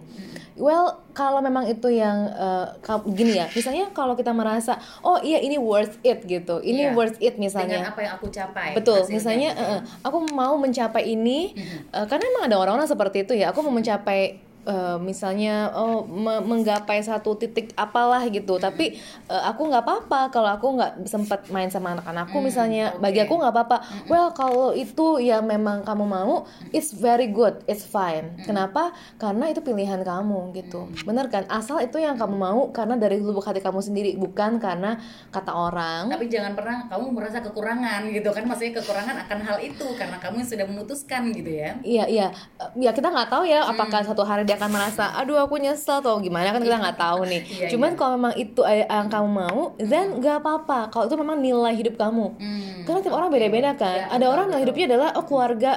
well kalau memang itu yang eh, ka- gini ya misalnya kalau kita merasa oh iya ini worth it gitu ini Iya. worth it dengan misalnya apa yang aku capai Betul, hasilnya. misalnya eh, eh, aku mau mencapai ini eh, karena emang ada orang-orang seperti itu ya. Aku mau mencapai eh, misalnya oh me- menggapai satu titik apalah gitu. Tapi eh, aku nggak apa-apa kalau aku nggak sempat main sama anak-anakku misalnya. Bagi aku nggak apa-apa. Well, kalau itu ya memang kamu mau, it's very good, it's fine. Kenapa? Karena itu pilihan kamu gitu. Bener kan? Asal itu yang kamu mau karena dari lubuk hati kamu sendiri, bukan karena kata orang. tapi jangan pernah kamu merasa kekurangan gitu kan maksudnya kekurangan akan hal itu karena kamu yang sudah memutuskan gitu ya Iya iya, ya kita nggak tahu ya apakah satu hari dia akan merasa, aduh aku nyesel atau gimana kan kita nggak tahu nih. Iya, Cuman iya. kalau memang itu eh, yang kamu mau, then nggak apa-apa. Kalau itu memang nilai hidup kamu. Hmm, Karena tiap orang beda-beda kan. Ya, Ada betul, orang nilai betul. hidupnya adalah oh keluarga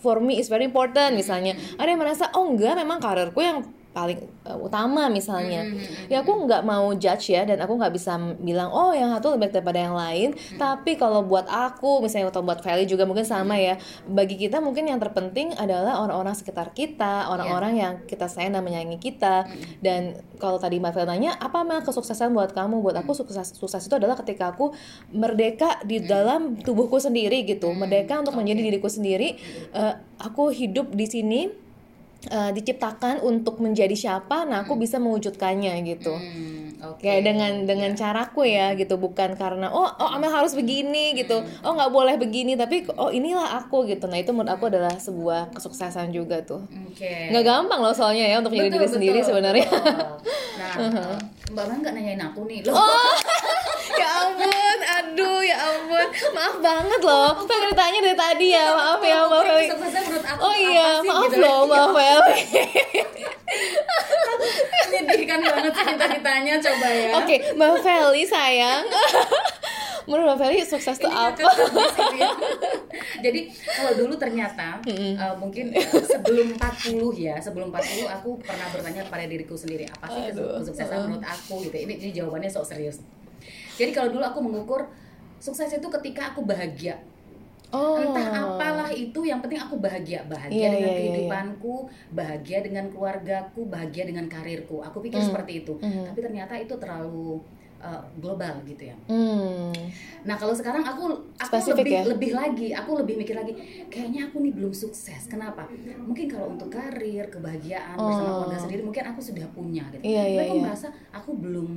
for me is very important misalnya. Ada yang merasa oh enggak memang karirku yang paling eh, utama misalnya. Ya aku nggak mau judge ya dan aku nggak bisa bilang oh yang satu lebih baik daripada yang lain. Tapi kalau buat aku misalnya atau buat Feli juga mungkin sama ya. Bagi kita mungkin yang terpenting adalah orang-orang sekitar kita, orang-orang yang kita sayang dan menyayangi kita. Dan kalau tadi Mbak Feli nanya apa mah kesuksesan buat kamu? Buat aku sukses sukses itu adalah ketika aku merdeka di dalam tubuhku sendiri gitu. Merdeka untuk menjadi diriku sendiri. Eh, aku hidup di sini eh, diciptakan untuk menjadi siapa, nah aku bisa mewujudkannya gitu. Hmm, oke Kayak dengan dengan caraku ya gitu, bukan karena oh oh Amel harus begini gitu, Hmm. oh nggak boleh begini, tapi oh inilah aku gitu. Nah itu menurut aku adalah sebuah kesuksesan juga tuh. oke Nggak gampang loh soalnya ya untuk Betul, diri sendiri betul, sebenarnya. betul. Nah, eh, [LAUGHS] Mbak Man nggak nanyain aku nih. Loh, Oh, ya ampun, aduh ya ampun, maaf banget loh. Pengen ditanya dari tadi ya, maaf ya Mbak Pokoknya Feli. kesuksesan menurut aku Oh iya, maaf gitu. loh Mbak Feli. Menyedihkan banget ditanya coba ya. Oke, Mbak Feli sayang. [LAUGHS] Menurut Mbak Feli sukses tuh Ini apa? Jadi kalau dulu ternyata eh, mungkin sebelum 40 ya, sebelum 40 aku pernah bertanya kepada diriku sendiri apa sih kesuksesan menurut aku gitu. Ini, ini jawabannya sok serius. Jadi kalau dulu aku mengukur sukses itu ketika aku bahagia. Oh. Entah apalah itu yang penting aku bahagia, bahagia Iya, dengan iya, iya, kehidupanku, bahagia dengan keluargaku, bahagia dengan karirku. Aku pikir Hmm. seperti itu. Hmm. Tapi ternyata itu terlalu uh, global gitu ya. Hmm. Nah kalau sekarang aku aku Spesifik lebih ya? lebih lagi, aku lebih mikir lagi. Kayaknya aku nih belum sukses. Kenapa? Mungkin kalau untuk karir, kebahagiaan bersama Oh. keluarga sendiri, mungkin aku sudah punya gitu. Iya, Tapi iya, aku iya. merasa aku belum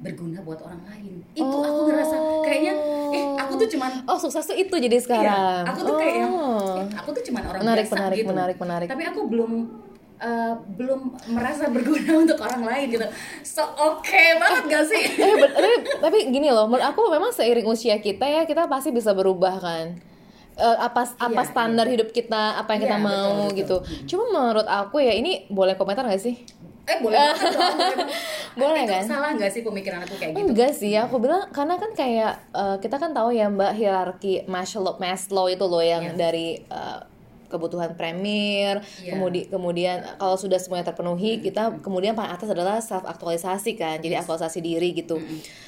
berguna buat orang lain. Itu aku Oh. ngerasa kayaknya, eh aku tuh cuman Oh, sukses tuh itu jadi sekarang. Iya, aku tuh kayak yang Oh. eh, aku tuh cuman orang Menarik, biasa menarik, gitu. menarik, menarik. Tapi aku belum uh, belum merasa berguna [LAUGHS] untuk orang lain gitu so oke okay banget gak sih eh, tapi, tapi gini loh menurut aku memang seiring usia kita ya kita pasti bisa berubah kan uh, apa apa iya, standar iya. hidup kita apa yang kita iya, mau betul, gitu betul. cuma menurut aku ya ini boleh komentar gak sih eh boleh banget boleh [LAUGHS] kan? salah nggak sih pemikiran aku kayak gitu? Enggak sih aku bilang karena kan kayak uh, kita kan tahu ya mbak hierarki Maslow Maslow itu loh yang yes. dari uh, kebutuhan premier yeah. kemudian kemudian kalau sudah semuanya terpenuhi kita kemudian paling atas adalah self aktualisasi kan jadi aktualisasi diri gitu.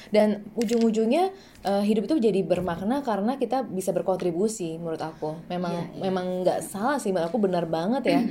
Dan ujung-ujungnya uh, hidup itu jadi bermakna karena kita bisa berkontribusi menurut aku. Memang yeah, yeah. memang nggak salah sih aku benar banget ya.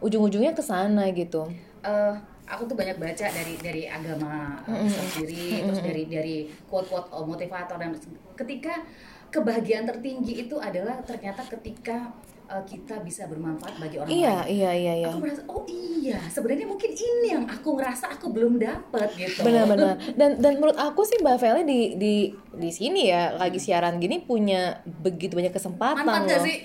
Ujung-ujungnya ke sana gitu. Uh, aku tuh banyak baca dari dari agama mm sendiri terus dari dari quote quote motivator dan ketika kebahagiaan tertinggi itu adalah ternyata ketika uh, kita bisa bermanfaat bagi orang iya, lain. Iya, iya, iya. Aku merasa oh iya, sebenarnya mungkin ini yang aku ngerasa aku belum dapat gitu. Benar-benar. [LAUGHS] Dan dan menurut aku sih Mbak Feli di di di sini ya lagi siaran gini punya begitu banyak kesempatan Manfaat loh. sih?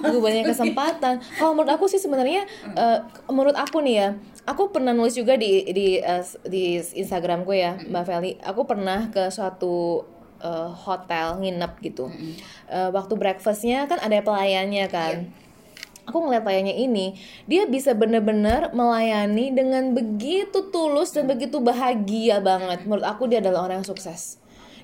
begitu banyak [LAUGHS] kesempatan. Kalau menurut aku sih sebenarnya uh, menurut aku nih ya, aku pernah nulis juga di di uh, di Instagramku ya, Mbak Feli. Aku pernah ke suatu uh, hotel nginep gitu. Mm uh, waktu breakfastnya kan ada pelayannya kan. Yeah. Aku ngeliat pelayannya ini, dia bisa bener-bener melayani dengan begitu tulus dan begitu bahagia banget. Menurut aku dia adalah orang yang sukses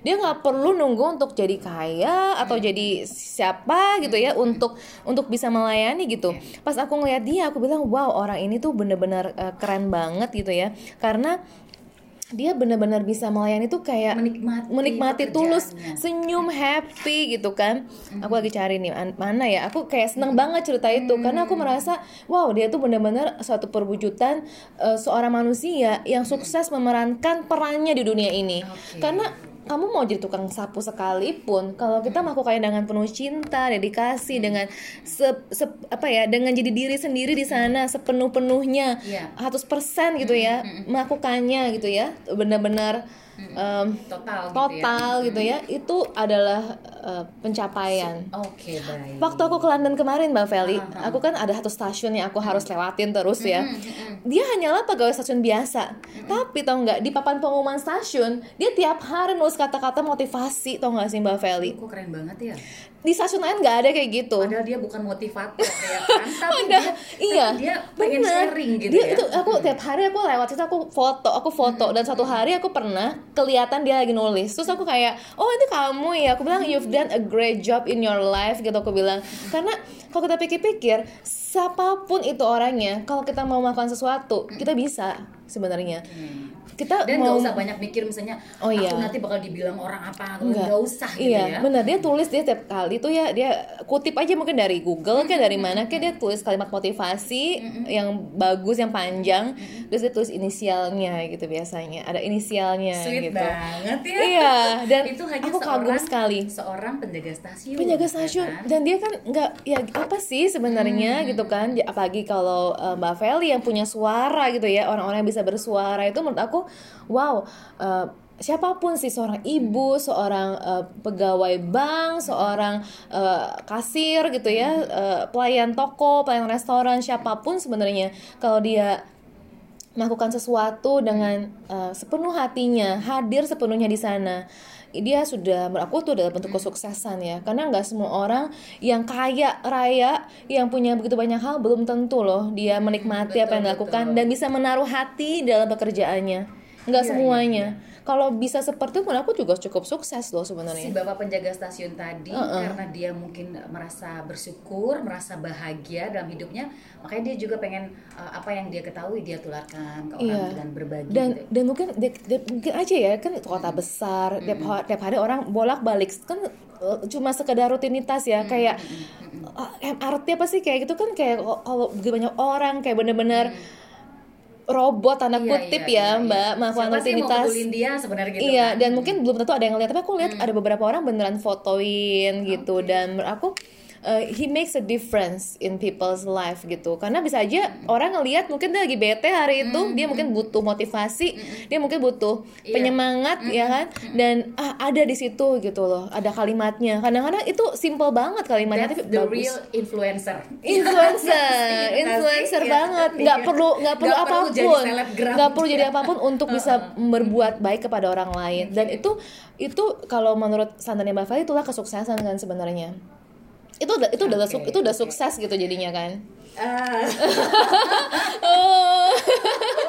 dia nggak perlu nunggu untuk jadi kaya atau jadi siapa gitu ya untuk untuk bisa melayani gitu. Pas aku ngeliat dia aku bilang wow orang ini tuh bener-bener uh, keren banget gitu ya. Karena dia benar-benar bisa melayani tuh kayak menikmati, menikmati tulus senyum happy gitu kan. Mm-hmm. aku lagi cari nih mana ya? Aku kayak seneng mm-hmm. banget cerita itu mm-hmm. karena aku merasa wow dia tuh benar-benar suatu perwujudan uh, seorang manusia yang sukses memerankan perannya di dunia ini. Okay. karena kamu mau jadi tukang sapu sekalipun kalau kita hmm. melakukannya dengan penuh cinta dedikasi hmm. dengan se, se apa ya dengan jadi diri sendiri di sana sepenuh penuhnya yeah. 100% gitu ya hmm. melakukannya gitu ya benar-benar um, total total gitu ya, gitu ya itu adalah uh, pencapaian. Oke okay, baik. Waktu aku ke London kemarin Mbak Feli, uh -huh. aku kan ada satu stasiun yang aku harus lewatin terus ya. Uh -huh. Dia hanyalah pegawai stasiun biasa, uh -huh. tapi tau nggak di papan pengumuman stasiun dia tiap hari nulis kata-kata motivasi tau nggak sih Mbak Feli? Kok keren banget ya? Di stasiun lain nggak ada kayak gitu. Padahal dia bukan motivator [LAUGHS] ya kan, tapi dia, iya, tapi dia pengen bener. sharing gitu dia, ya. Itu aku tiap hari aku lewat itu aku foto, aku foto hmm. dan satu hari aku pernah kelihatan dia lagi nulis. Terus aku kayak, "Oh, itu kamu ya." Aku bilang, "You've done a great job in your life." gitu aku bilang. Karena kalau kita pikir-pikir, siapa pun itu orangnya, kalau kita mau melakukan sesuatu, kita bisa sebenarnya. Hmm kita dan mau... gak usah banyak mikir misalnya oh, iya. aku nanti bakal dibilang orang apa Enggak. gak usah gitu iya, ya benar dia tulis dia tiap kali tuh ya dia kutip aja mungkin dari Google kayak dari mana kayak dia tulis kalimat motivasi mm-hmm. yang bagus yang panjang mm-hmm. terus dia tulis inisialnya gitu biasanya ada inisialnya Sweet gitu banget ya iya dan [LAUGHS] itu hanya aku kagum sekali seorang penjaga stasiun penjaga stasiun ya kan? dan dia kan nggak ya apa sih sebenarnya hmm. gitu kan apalagi kalau uh, Mbak Feli yang punya suara gitu ya orang-orang yang bisa bersuara itu menurut aku wow uh, siapa pun sih seorang ibu, seorang uh, pegawai bank, seorang uh, kasir gitu ya, uh, pelayan toko, pelayan restoran, siapa pun sebenarnya kalau dia melakukan sesuatu dengan uh, sepenuh hatinya, hadir sepenuhnya di sana, dia sudah aku tuh adalah bentuk kesuksesan ya, karena nggak semua orang yang kaya raya, yang punya begitu banyak hal belum tentu loh dia menikmati betul, apa yang dilakukan dan bisa menaruh hati dalam pekerjaannya. Nggak iya, semuanya. iya, iya. Kalau bisa seperti itu aku juga cukup sukses loh sebenarnya si bapak penjaga stasiun tadi uh -uh. karena dia mungkin merasa bersyukur merasa bahagia dalam hidupnya makanya dia juga pengen uh, apa yang dia ketahui dia tularkan ke orang iya. dengan berbagi dan gitu. dan mungkin dia, dia, mungkin aja ya kan kota hmm. besar hmm. tiap tiap hari orang bolak balik kan uh, cuma sekedar rutinitas ya hmm. kayak uh, MRT apa sih kayak gitu kan kayak kalau banyak orang kayak bener-bener hmm robot tanda iya, kutip iya, ya iya, iya. mbak melakukan rutinitas dia sebenarnya gitu iya kan? dan mungkin belum tentu ada yang ngeliat tapi aku lihat hmm. ada beberapa orang beneran fotoin gitu dan aku uh, he makes a difference in people's life gitu karena bisa aja mm. orang ngelihat mungkin dia lagi bete hari itu mm. dia mungkin butuh motivasi mm. dia mungkin butuh yeah. penyemangat mm. ya kan dan ah, ada di situ gitu loh ada kalimatnya kadang-kadang itu simple banget kalimatnya That's tapi the bagus. real influencer influencer [LAUGHS] iya, influencer iya. banget nggak iya. perlu nggak perlu gak apa pun nggak perlu jadi apa pun [LAUGHS] untuk bisa berbuat baik kepada orang lain dan itu itu kalau menurut standarnya Mbak Feli itulah kesuksesan kan sebenarnya itu udah itu udah okay, itu udah sukses gitu jadinya kan uh. [LAUGHS] oh. [LAUGHS]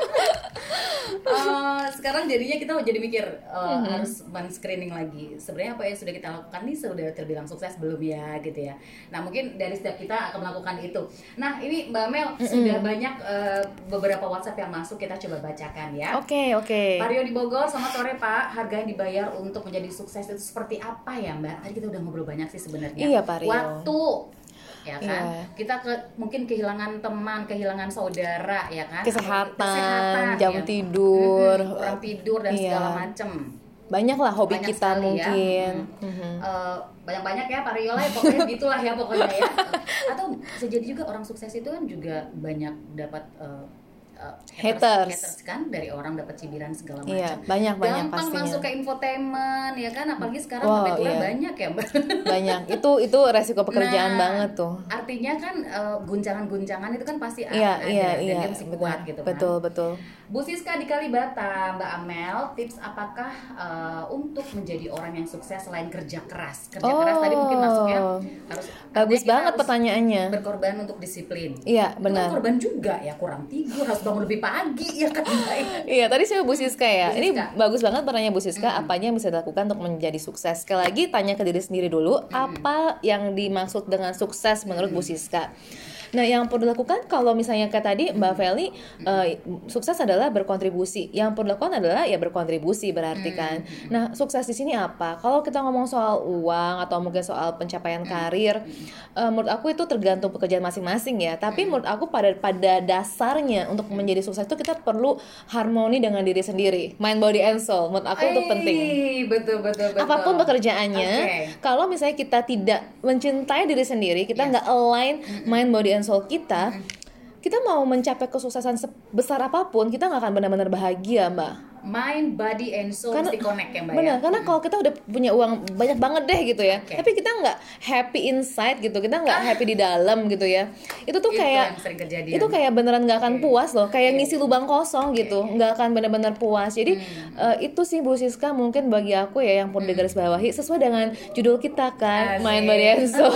uh, sekarang jadinya kita jadi mikir uh, mm-hmm. harus men screening lagi. Sebenarnya apa yang sudah kita lakukan ini sudah terbilang sukses belum ya gitu ya. Nah mungkin dari setiap kita akan melakukan itu. Nah ini mbak Mel mm-hmm. sudah banyak uh, beberapa WhatsApp yang masuk kita coba bacakan ya. Oke okay, oke. Okay. Mario di Bogor selamat sore Pak. Harga yang dibayar untuk menjadi sukses itu seperti apa ya Mbak? Tadi kita udah ngobrol banyak sih sebenarnya. Iya Pak Rio. Waktu ya kan yeah. kita ke mungkin kehilangan teman kehilangan saudara ya kan kesehatan, kesehatan jam ya. tidur kurang tidur dan yeah. segala macem banyak lah hobi banyak kita ya. mungkin ya. mm-hmm. uh, banyak-banyak ya Pak Riola ya pokoknya gitulah ya pokoknya ya [LAUGHS] atau sejadi juga orang sukses itu kan juga banyak dapat uh, uh, haters, haters kan dari orang dapat cibiran segala macam. Iya, banyak banyak Gampang masuk ke infotainment ya kan apalagi sekarang wow, iya. banyak ya, Mbak. [LAUGHS] Banyak. Itu itu resiko pekerjaan nah, banget tuh. Artinya kan uh, guncangan-guncangan itu kan pasti iya, ada iya, dan iya, dia mesti betul, kuat gitu kan. Betul, betul. Bu Siska di Kalibata, Mbak Amel, tips apakah uh, untuk menjadi orang yang sukses selain kerja keras? Kerja oh, keras tadi mungkin masuknya harus bagus banget harus pertanyaannya. Berkorban untuk disiplin. Iya, benar. Itu kan korban juga ya, kurang tidur, harus bangun lebih pagi [LAUGHS] ya kan. iya, tadi saya Bu Siska ya. Bu Siska. Ini bagus banget pertanyaan Bu Siska, mm-hmm. apanya yang bisa dilakukan untuk menjadi sukses? Sekali lagi tanya ke diri sendiri dulu, mm-hmm. apa yang dimaksud dengan sukses menurut mm-hmm. Bu Siska? Nah, yang perlu dilakukan kalau misalnya kayak tadi Mbak hmm. Feli uh, sukses adalah berkontribusi. Yang perlu dilakukan adalah ya berkontribusi berarti hmm. kan. Nah, sukses di sini apa? Kalau kita ngomong soal uang atau mungkin soal pencapaian hmm. karir, uh, menurut aku itu tergantung pekerjaan masing-masing ya. Tapi menurut aku pada pada dasarnya untuk menjadi sukses itu kita perlu harmoni dengan diri sendiri. Mind, body, and soul. Menurut aku itu penting. Betul, betul, betul. Apa pun pekerjaannya, okay. kalau misalnya kita tidak mencintai diri sendiri, kita nggak yes. align mind, body, and soul kita kita mau mencapai kesuksesan sebesar apa pun kita nggak akan benar-benar bahagia mbak mind, body, and soul karena, mesti connect ya mbak benar, ya? karena kalau kita udah punya uang banyak banget deh gitu ya okay. tapi kita nggak happy inside gitu kita nggak ah. happy di dalam gitu ya itu tuh itu kayak itu kayak beneran nggak akan okay. puas loh kayak okay. ngisi lubang kosong gitu nggak akan benar-benar puas jadi hmm. uh, itu sih Bu Siska mungkin bagi aku ya yang perlu hmm. digaris bawahi sesuai dengan judul kita kan Asik. mind, body, and [LAUGHS] soul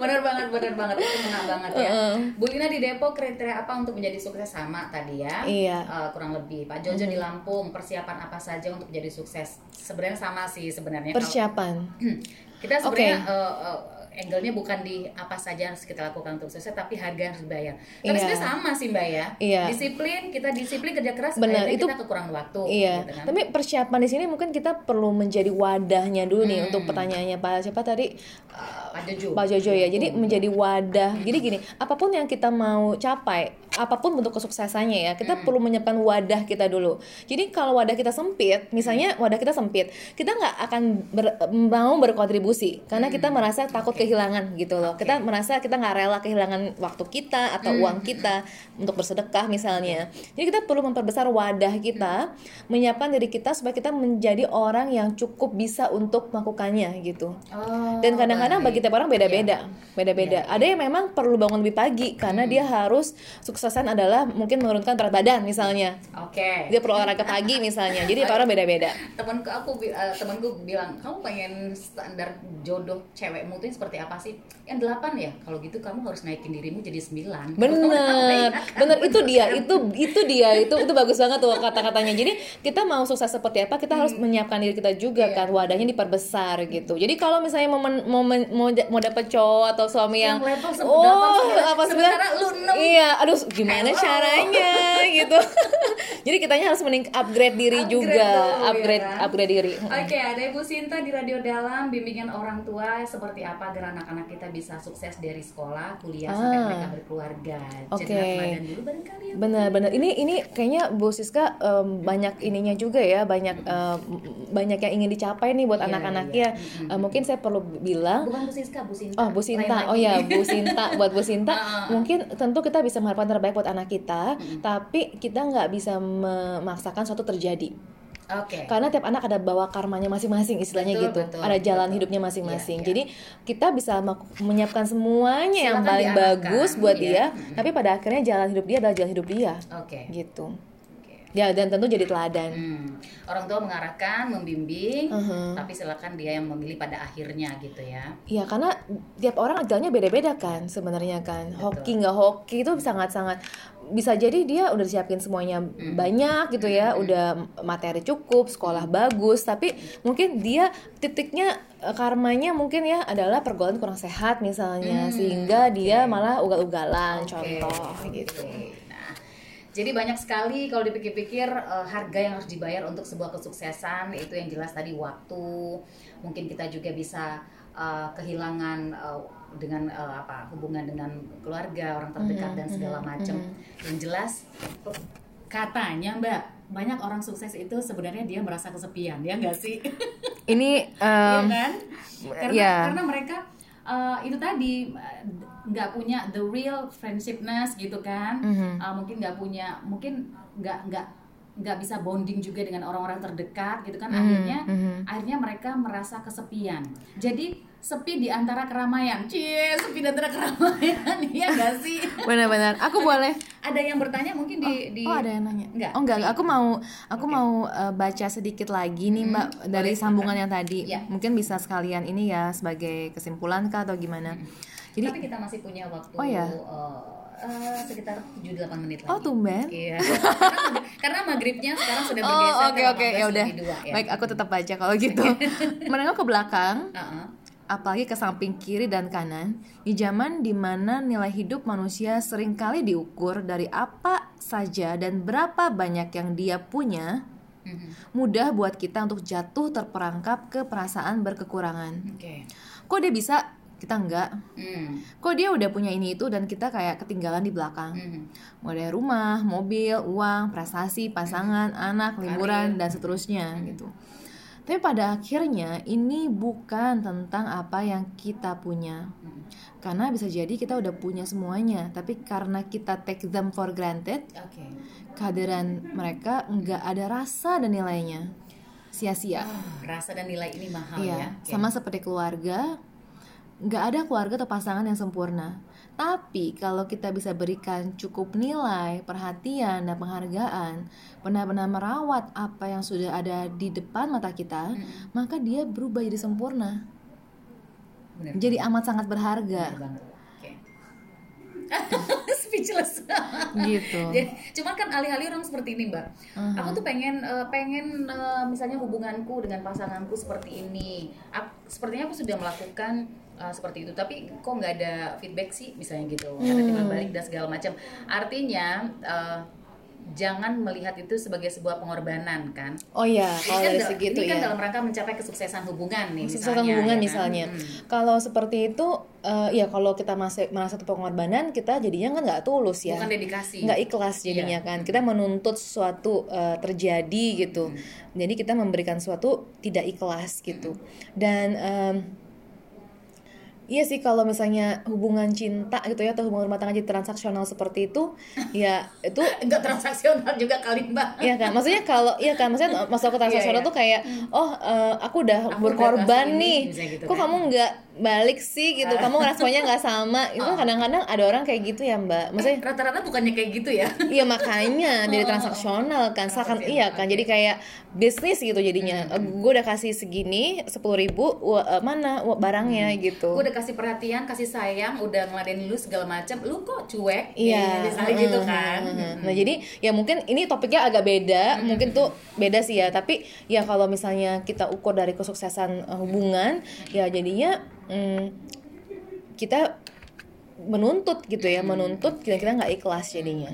bener banget bener banget itu menang banget ya uh -uh. Bu Lina di Depok kriteria apa untuk menjadi sukses sama tadi ya iya. uh, kurang lebih Pak Jojo -hmm. di Lampung Lampung persiapan apa saja untuk jadi sukses sebenarnya sama sih sebenarnya persiapan [CLEARS THROAT] kita sebenarnya okay. uh, uh, angle-nya bukan di apa saja harus kita lakukan untuk sukses tapi harga yang harus dibayar. Tapi yeah. sebenarnya sama sih Mbak ya. Yeah. Disiplin, kita disiplin kerja keras Benar, itu kita kekurangan waktu Iya. Gitu kan. Tapi persiapan di sini mungkin kita perlu menjadi wadahnya dulu hmm. nih untuk pertanyaannya Pak siapa tadi uh, Pak Jojo. Pak Jojo ya. Jadi hmm. menjadi wadah. Jadi gini, apa pun yang kita mau capai, apa pun bentuk kesuksesannya ya, kita hmm. perlu menyiapkan wadah kita dulu. Jadi kalau wadah kita sempit, misalnya wadah kita sempit, kita nggak akan ber, mau berkontribusi karena kita merasa takut kehilangan gitu loh. Okay. Kita merasa kita nggak rela kehilangan waktu kita atau hmm. uang kita untuk bersedekah misalnya. Jadi kita perlu memperbesar wadah kita, hmm. menyiapkan diri kita supaya kita menjadi orang yang cukup bisa untuk melakukannya gitu. Oh, Dan kadang-kadang bagi tiap orang beda-beda, iya. beda-beda. Yeah. Ada yang memang perlu bangun lebih pagi karena hmm. dia harus suksesan adalah mungkin menurunkan berat badan misalnya. Oke. Okay. Dia perlu olahraga pagi misalnya. Jadi tiap orang beda-beda. [LAUGHS] Temanku aku uh, temanku bilang, "Kamu pengen standar jodoh cewekmu itu seperti seperti apa sih? Yang delapan ya. Kalau gitu kamu harus naikin dirimu jadi sembilan. [LAUGHS] Bener, bener itu dia, [LAUGHS] itu itu dia, itu itu bagus banget tuh kata-katanya. Jadi kita mau sukses seperti apa, kita hmm. harus menyiapkan diri kita juga yeah. kan, wadahnya diperbesar gitu. Jadi kalau misalnya mau men, mau men, mau, mau dapet cowok atau suami yang, yang oh apa sebenarnya lu iya, aduh gimana Hello. caranya gitu. [LAUGHS] Jadi kitanya harus mening upgrade diri upgrade juga, dulu, upgrade ya. upgrade diri. Oke, okay, ada Ibu Sinta di Radio Dalam bimbingan orang tua seperti apa agar anak-anak kita bisa sukses dari sekolah, kuliah ah. sampai mereka berkeluarga. Oke. Okay. dulu barangkali. Ya. Benar-benar. Ini ini kayaknya Bu Siska um, banyak ininya juga ya, banyak um, banyak yang ingin dicapai nih buat yeah, anak-anaknya. Uh, mungkin saya perlu bilang. Bukan Bu Siska, Bu Sinta. Oh Bu Sinta. Oh ya Bu Sinta. buat Bu Sinta. uh. [LAUGHS] Mungkin tentu kita bisa mengharapkan terbaik buat anak kita, mm. tapi kita nggak bisa memaksakan suatu terjadi. Okay. Karena tiap anak ada bawa karmanya masing-masing istilahnya betul, gitu. Betul, ada jalan betul. hidupnya masing-masing. Yeah, Jadi kita bisa menyiapkan semuanya Silakan yang paling bagus buat yeah. dia, hmm. tapi pada akhirnya jalan hidup dia adalah jalan hidup dia. Oke. Okay. Gitu. Ya dan tentu jadi teladan. Hmm. Orang tua mengarahkan, membimbing, uh -huh. tapi silakan dia yang memilih pada akhirnya gitu ya. Iya karena tiap orang ajalnya beda-beda kan sebenarnya kan. Betul. Hoki nggak hoki itu sangat-sangat bisa jadi dia udah siapin semuanya hmm. banyak gitu ya, hmm. udah materi cukup, sekolah bagus, tapi mungkin dia titiknya eh, karmanya mungkin ya adalah pergaulan kurang sehat misalnya, hmm. sehingga dia malah ugal-ugalan okay. contoh gitu. Jadi banyak sekali kalau dipikir-pikir uh, harga yang harus dibayar untuk sebuah kesuksesan itu yang jelas tadi waktu. Mungkin kita juga bisa uh, kehilangan uh, dengan uh, apa hubungan dengan keluarga, orang terdekat mm -hmm, dan segala mm-hmm, macam. Mm -hmm. Yang jelas katanya Mbak banyak orang sukses itu sebenarnya dia merasa kesepian ya enggak sih? Ini [LAUGHS] um, ya kan? Karena yeah. karena mereka uh, itu tadi nggak punya the real friendshipness gitu kan. Mm-hmm. uh, mungkin nggak punya mungkin nggak nggak nggak bisa bonding juga dengan orang-orang terdekat gitu kan. Mm-hmm. akhirnya mm-hmm. akhirnya mereka merasa kesepian. Jadi sepi di antara keramaian. Cie sepi di antara keramaian. [LAUGHS] Iya gak sih? Benar-benar. Aku boleh. ada yang bertanya mungkin di oh, di oh ada yang nanya? Enggak oh enggak, aku mau aku okay. mau uh, baca sedikit lagi nih mbak hmm, dari sambungan yang tadi. Ya. mungkin bisa sekalian ini ya sebagai kesimpulan kah atau gimana? Hmm jadi, Tapi kita masih punya waktu oh, ya? uh, uh, sekitar 7-8 menit lagi. Oh, tumben. Iya. [LAUGHS] karena, karena maghribnya sekarang sudah bergeser oh, oke okay, oke okay. ya udah. Ya. Baik, aku tetap baca kalau gitu. [LAUGHS] Menengok ke belakang. Uh -uh. Apalagi ke samping kiri dan kanan, di zaman di mana nilai hidup manusia sering kali diukur dari apa saja dan berapa banyak yang dia punya, mm-hmm. mudah buat kita untuk jatuh terperangkap ke perasaan berkekurangan. Okay. Kok dia bisa kita enggak mm. kok dia udah punya ini itu dan kita kayak ketinggalan di belakang mm. mulai rumah mobil uang prestasi pasangan mm. anak liburan dan seterusnya mm. gitu tapi pada akhirnya ini bukan tentang apa yang kita punya mm. karena bisa jadi kita udah punya semuanya tapi karena kita take them for granted okay. kehadiran mereka enggak ada rasa dan nilainya sia-sia. Oh, rasa dan nilai ini mahal iya, ya. Sama seperti keluarga, nggak ada keluarga atau pasangan yang sempurna. Tapi kalau kita bisa berikan cukup nilai, perhatian, dan penghargaan, benar-benar merawat apa yang sudah ada di depan mata kita, hmm. maka dia berubah jadi sempurna. Benar. Jadi amat sangat berharga. [LAUGHS] speechless. Gitu. [LAUGHS] Jadi, cuman kan alih-alih orang seperti ini mbak. Uh-huh. aku tuh pengen uh, pengen uh, misalnya hubunganku dengan pasanganku seperti ini. Aku, sepertinya aku sudah melakukan uh, seperti itu. Tapi kok nggak ada feedback sih misalnya gitu. Hmm. ada timbal balik dan segala macam. Artinya uh, jangan melihat itu sebagai sebuah pengorbanan kan oh iya kalau kan dari segitu ini kan ya. dalam rangka mencapai kesuksesan hubungan nih kesuksesan misalnya, hubungan ya kan? misalnya hmm. kalau seperti itu uh, ya kalau kita masih merasa itu pengorbanan kita jadinya kan nggak tulus ya bukan dedikasi nggak ikhlas jadinya yeah. kan kita menuntut sesuatu uh, terjadi gitu hmm. jadi kita memberikan sesuatu tidak ikhlas gitu hmm. dan um, Iya sih kalau misalnya hubungan cinta gitu ya atau hubungan rumah tangga jadi transaksional seperti itu [LAUGHS] ya itu enggak transaksional juga kali mbak. Iya kan? Maksudnya kalau iya kan? Maksudnya [LAUGHS] masuk ke transaksional yeah, yeah. tuh kayak oh uh, aku udah aku berkorban udah nih. gitu kok kan? kamu nggak balik sih gitu. Kamu responnya nggak sama. Itu oh. kadang-kadang ada orang kayak gitu ya mbak. Maksudnya eh, rata-rata bukannya kayak gitu ya? Iya makanya. Dari oh. transaksional kan. Seakan iya kan. jadi kayak bisnis gitu jadinya. Hmm. gue udah kasih segini sepuluh ribu uh, mana barangnya hmm. gitu. Gue udah kasih perhatian kasih sayang udah ngeladenin lu segala macam lu kok cuek? Iya. Hmm. gitu kan. hmm. nah jadi ya mungkin ini topiknya agak beda. Hmm. mungkin tuh beda sih ya. Tapi ya kalau misalnya kita ukur dari kesuksesan uh, hubungan ya jadinya hmm, kita menuntut gitu ya menuntut kita kita nggak ikhlas jadinya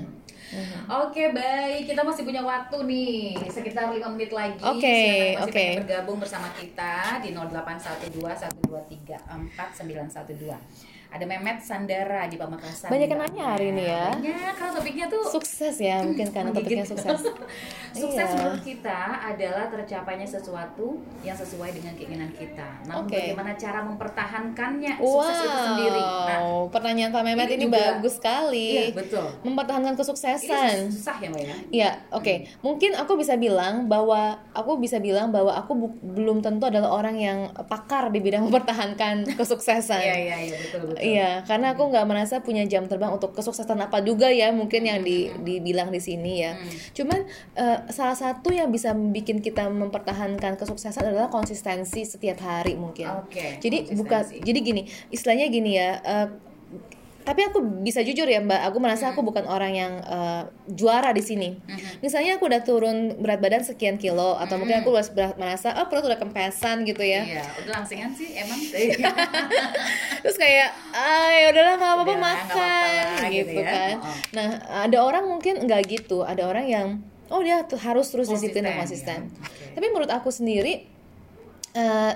Mm-hmm. Oke okay, baik, kita masih punya waktu nih sekitar lima menit lagi. Oke, okay, oke. Okay. bergabung bersama kita di 0812 123 4912 ada Mehmet Sandara di Pamekasan. Banyak yang nanya hari ini ya. Banyak, karena topiknya tuh sukses ya, mungkin karena [LAUGHS] topiknya sukses. [LAUGHS] sukses iya. menurut kita adalah tercapainya sesuatu yang sesuai dengan keinginan kita. Nah, okay. bagaimana cara mempertahankannya wow. sukses itu sendiri? Nah, pertanyaan Pak Mehmet ini, ini juga, bagus sekali. Iya, betul. Mempertahankan kesuksesan. Ini susah ya, Mbak ya? Iya, oke. Okay. Hmm. Mungkin aku bisa bilang bahwa aku bisa bilang bahwa aku belum tentu adalah orang yang pakar di bidang [LAUGHS] mempertahankan kesuksesan. Iya, iya, iya, betul, betul. Iya, karena aku nggak merasa punya jam terbang untuk kesuksesan apa juga ya mungkin yang di, dibilang di sini ya. Hmm. Cuman uh, salah satu yang bisa bikin kita mempertahankan kesuksesan adalah konsistensi setiap hari mungkin. Okay, jadi bukan, jadi gini, istilahnya gini ya. Uh, tapi aku bisa jujur ya mbak aku merasa aku bukan orang yang uh, juara di sini misalnya aku udah turun berat badan sekian kilo atau mungkin aku udah merasa oh perut udah kempesan gitu ya iya udah langsingan sih emang [LAUGHS] terus kayak ah ya udahlah nggak apa-apa makan apa -apa gitu, ya. kan oh. nah ada orang mungkin nggak gitu ada orang yang oh dia harus terus disiplin dan konsisten ya. okay. tapi menurut aku sendiri uh,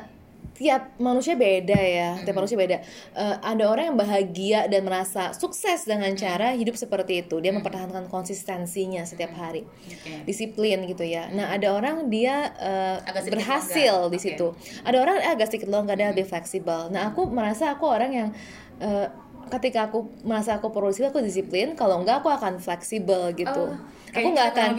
tiap manusia beda ya tiap manusia beda. Uh, ada orang yang bahagia dan merasa sukses dengan cara hidup seperti itu. Dia mempertahankan konsistensinya setiap hari. Okay. disiplin gitu ya. Nah ada orang dia uh, berhasil di situ. Okay. ada orang eh, agak sedikit longgar dia lebih fleksibel. Nah aku merasa aku orang yang uh, ketika aku merasa aku perlu disiplin aku disiplin. Kalau enggak aku akan fleksibel gitu. Oh aku nggak akan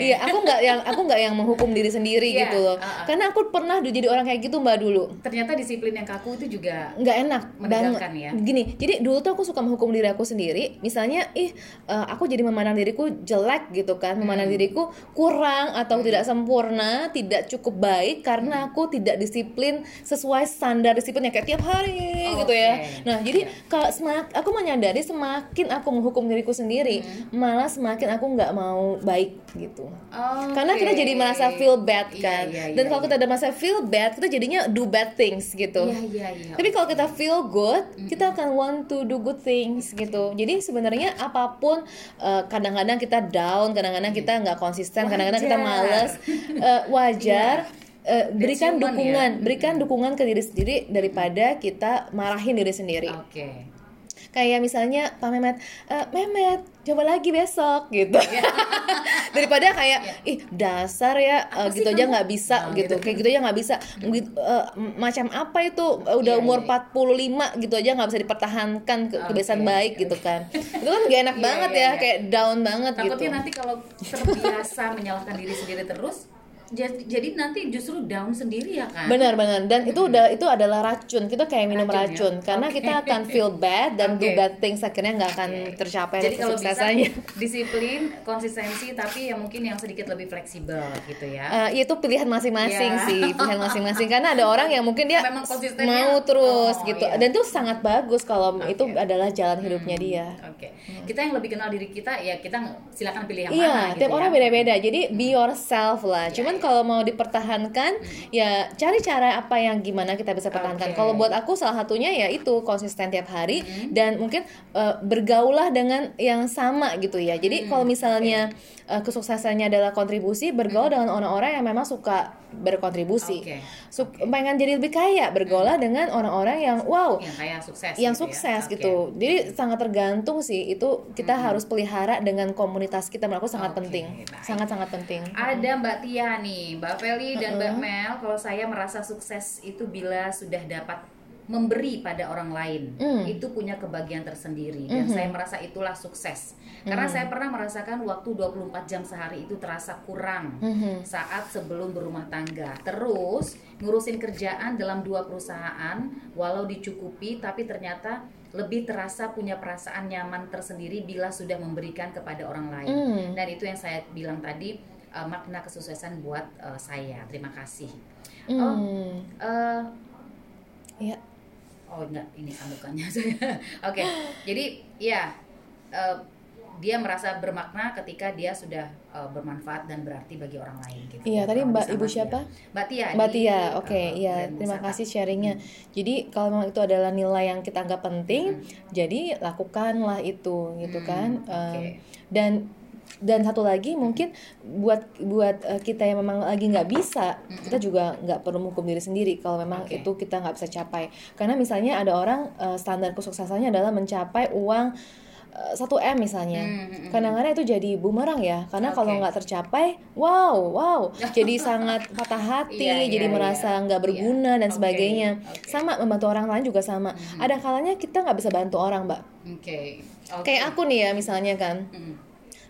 iya aku nggak yang aku nggak yang menghukum diri sendiri yeah, gitu loh uh, uh. karena aku pernah jadi orang kayak gitu mbak dulu ternyata disiplin yang kaku itu juga nggak enak banget ya gini jadi dulu tuh aku suka menghukum diri aku sendiri misalnya ih uh, aku jadi memandang diriku jelek gitu kan memandang hmm. diriku kurang atau hmm. tidak sempurna tidak cukup baik karena hmm. aku tidak disiplin sesuai standar disiplin yang kayak tiap hari oh, gitu ya nah jadi yeah. kalau semak aku menyadari semakin aku menghukum diriku sendiri hmm. malah semakin aku nggak mau baik gitu. Okay. Karena kita jadi merasa feel bad iya, kan. Yeah, yeah, Dan kalau yeah. kita ada merasa feel bad, kita jadinya do bad things gitu. Yeah, yeah, yeah. Tapi kalau kita feel good, mm-hmm. kita akan want to do good things gitu. Jadi sebenarnya apa pun uh, kadang-kadang kita down, kadang-kadang kita nggak konsisten, kadang-kadang kita males, uh, [LAUGHS] wajar. Yeah. Uh, berikan dukungan, ya? berikan dukungan ke diri sendiri daripada kita marahin diri sendiri. Oke. Okay kayak misalnya Pak Mehmet e, Mehmet coba lagi besok gitu yeah. [LAUGHS] daripada kayak yeah. ih dasar ya uh, gitu aja nggak bisa oh, gitu. gitu kayak gitu aja nggak bisa gitu, uh, macam apa itu udah yeah, umur yeah. Iya. 45 gitu aja nggak bisa dipertahankan ke okay, kebiasaan baik okay. gitu kan itu kan gak enak yeah, banget yeah, ya yeah. kayak down banget Takutnya gitu nanti kalau terbiasa menyalahkan diri sendiri terus jadi, jadi nanti justru down sendiri ya kan benar-benar dan hmm. itu udah itu adalah racun kita kayak minum racun, ya? racun ya? karena okay. kita akan feel bad dan okay. do bad things akhirnya nggak akan okay. tercapai jadi kalau bisa disiplin konsistensi tapi ya mungkin yang sedikit lebih fleksibel gitu ya uh, itu pilihan masing-masing yeah. sih pilihan masing-masing karena ada orang yang mungkin dia mau terus oh, gitu yeah. dan itu sangat bagus kalau okay. itu adalah jalan hidupnya hmm. dia oke okay. hmm. kita yang lebih kenal diri kita ya kita silakan pilih yang iya, mana gitu tiap ya. orang beda-beda jadi be yourself lah cuman kan kalau mau dipertahankan ya cari cara apa yang gimana kita bisa pertahankan. Okay. Kalau buat aku salah satunya ya itu konsisten tiap hari hmm. dan mungkin uh, bergaulah dengan yang sama gitu ya. Jadi hmm. kalau misalnya okay. uh, kesuksesannya adalah kontribusi, bergaul hmm. dengan orang-orang yang memang suka berkontribusi. Okay. Okay. pengen jadi lebih kaya, bergaulah hmm. dengan orang-orang yang wow, yang kaya sukses. Yang gitu ya. sukses ya? gitu. Okay. Jadi sangat tergantung sih itu kita hmm. harus pelihara dengan komunitas kita menurutku sangat okay. penting. Sangat-sangat penting. Ada Mbak Tia nih, Mbak Feli dan. Mbak Mel, kalau saya merasa sukses itu bila sudah dapat memberi pada orang lain mm. itu punya kebahagiaan tersendiri dan mm -hmm. saya merasa itulah sukses karena mm. saya pernah merasakan waktu 24 jam sehari itu terasa kurang mm -hmm. saat sebelum berumah tangga terus ngurusin kerjaan dalam dua perusahaan walau dicukupi tapi ternyata lebih terasa punya perasaan nyaman tersendiri bila sudah memberikan kepada orang lain mm. dan itu yang saya bilang tadi uh, makna kesuksesan buat uh, saya. Terima kasih. Hmm. Oh, uh, ya. Oh enggak, ini sambukannya [LAUGHS] saya. Oke, okay. jadi ya uh, dia merasa bermakna ketika dia sudah uh, bermanfaat dan berarti bagi orang lain gitu. Iya, tadi Mbak Ibu siapa? Mbak Tia. Mbak Tia. Oke, okay, uh, iya, terima kasih sharingnya. Hmm. Jadi kalau memang itu adalah nilai yang kita anggap penting, hmm. jadi lakukanlah itu gitu hmm, kan. Um, okay. Dan dan satu lagi mungkin buat buat uh, kita yang memang lagi nggak bisa mm-hmm. kita juga nggak perlu menghukum diri sendiri kalau memang okay. itu kita nggak bisa capai karena misalnya ada orang uh, standar kesuksesannya adalah mencapai uang eh, satu m misalnya mm-hmm. kadang-kadang itu jadi bumerang ya karena okay. kalau nggak tercapai wow wow [LAUGHS] jadi sangat patah hati yeah, jadi yeah, merasa nggak yeah. berguna yeah. dan okay. sebagainya okay. sama membantu orang lain juga sama mm-hmm. ada kalanya kita nggak bisa bantu orang mbak okay. Okay. kayak aku nih ya misalnya kan mm-hmm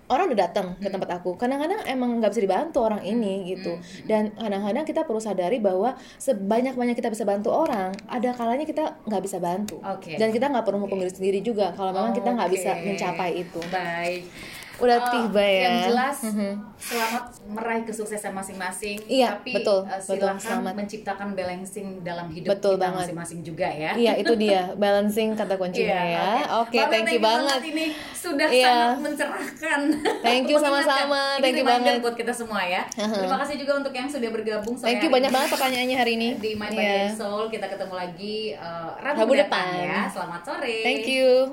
orang udah datang ke tempat aku. Kadang-kadang emang nggak bisa dibantu orang ini gitu. Dan kadang-kadang kita perlu sadari bahwa sebanyak banyak kita bisa bantu orang ada kalanya kita nggak bisa bantu. Okay. dan kita nggak perlu menghukum diri sendiri juga kalau memang kita nggak bisa mencapai itu. Baik udah uh, tiba ya. Yang jelas mm-hmm. selamat meraih kesuksesan masing-masing. Iya, tapi betul, uh, betul, selamat menciptakan balancing dalam hidup betul kita banget. masing-masing juga ya. Iya, itu dia balancing kata kuncinya yeah, ya. Oke, okay. okay, thank you banget. Ini sudah yeah. sangat mencerahkan. Thank you [LAUGHS] sama-sama. Thank you banget buat kita semua ya. Uh-huh. Terima kasih juga untuk yang sudah bergabung. Thank you banyak banget pertanyaannya hari ini. Di My Body yeah. Soul kita ketemu lagi uh, Rabu, Rabu depan, depan ya. Selamat sore. Thank you.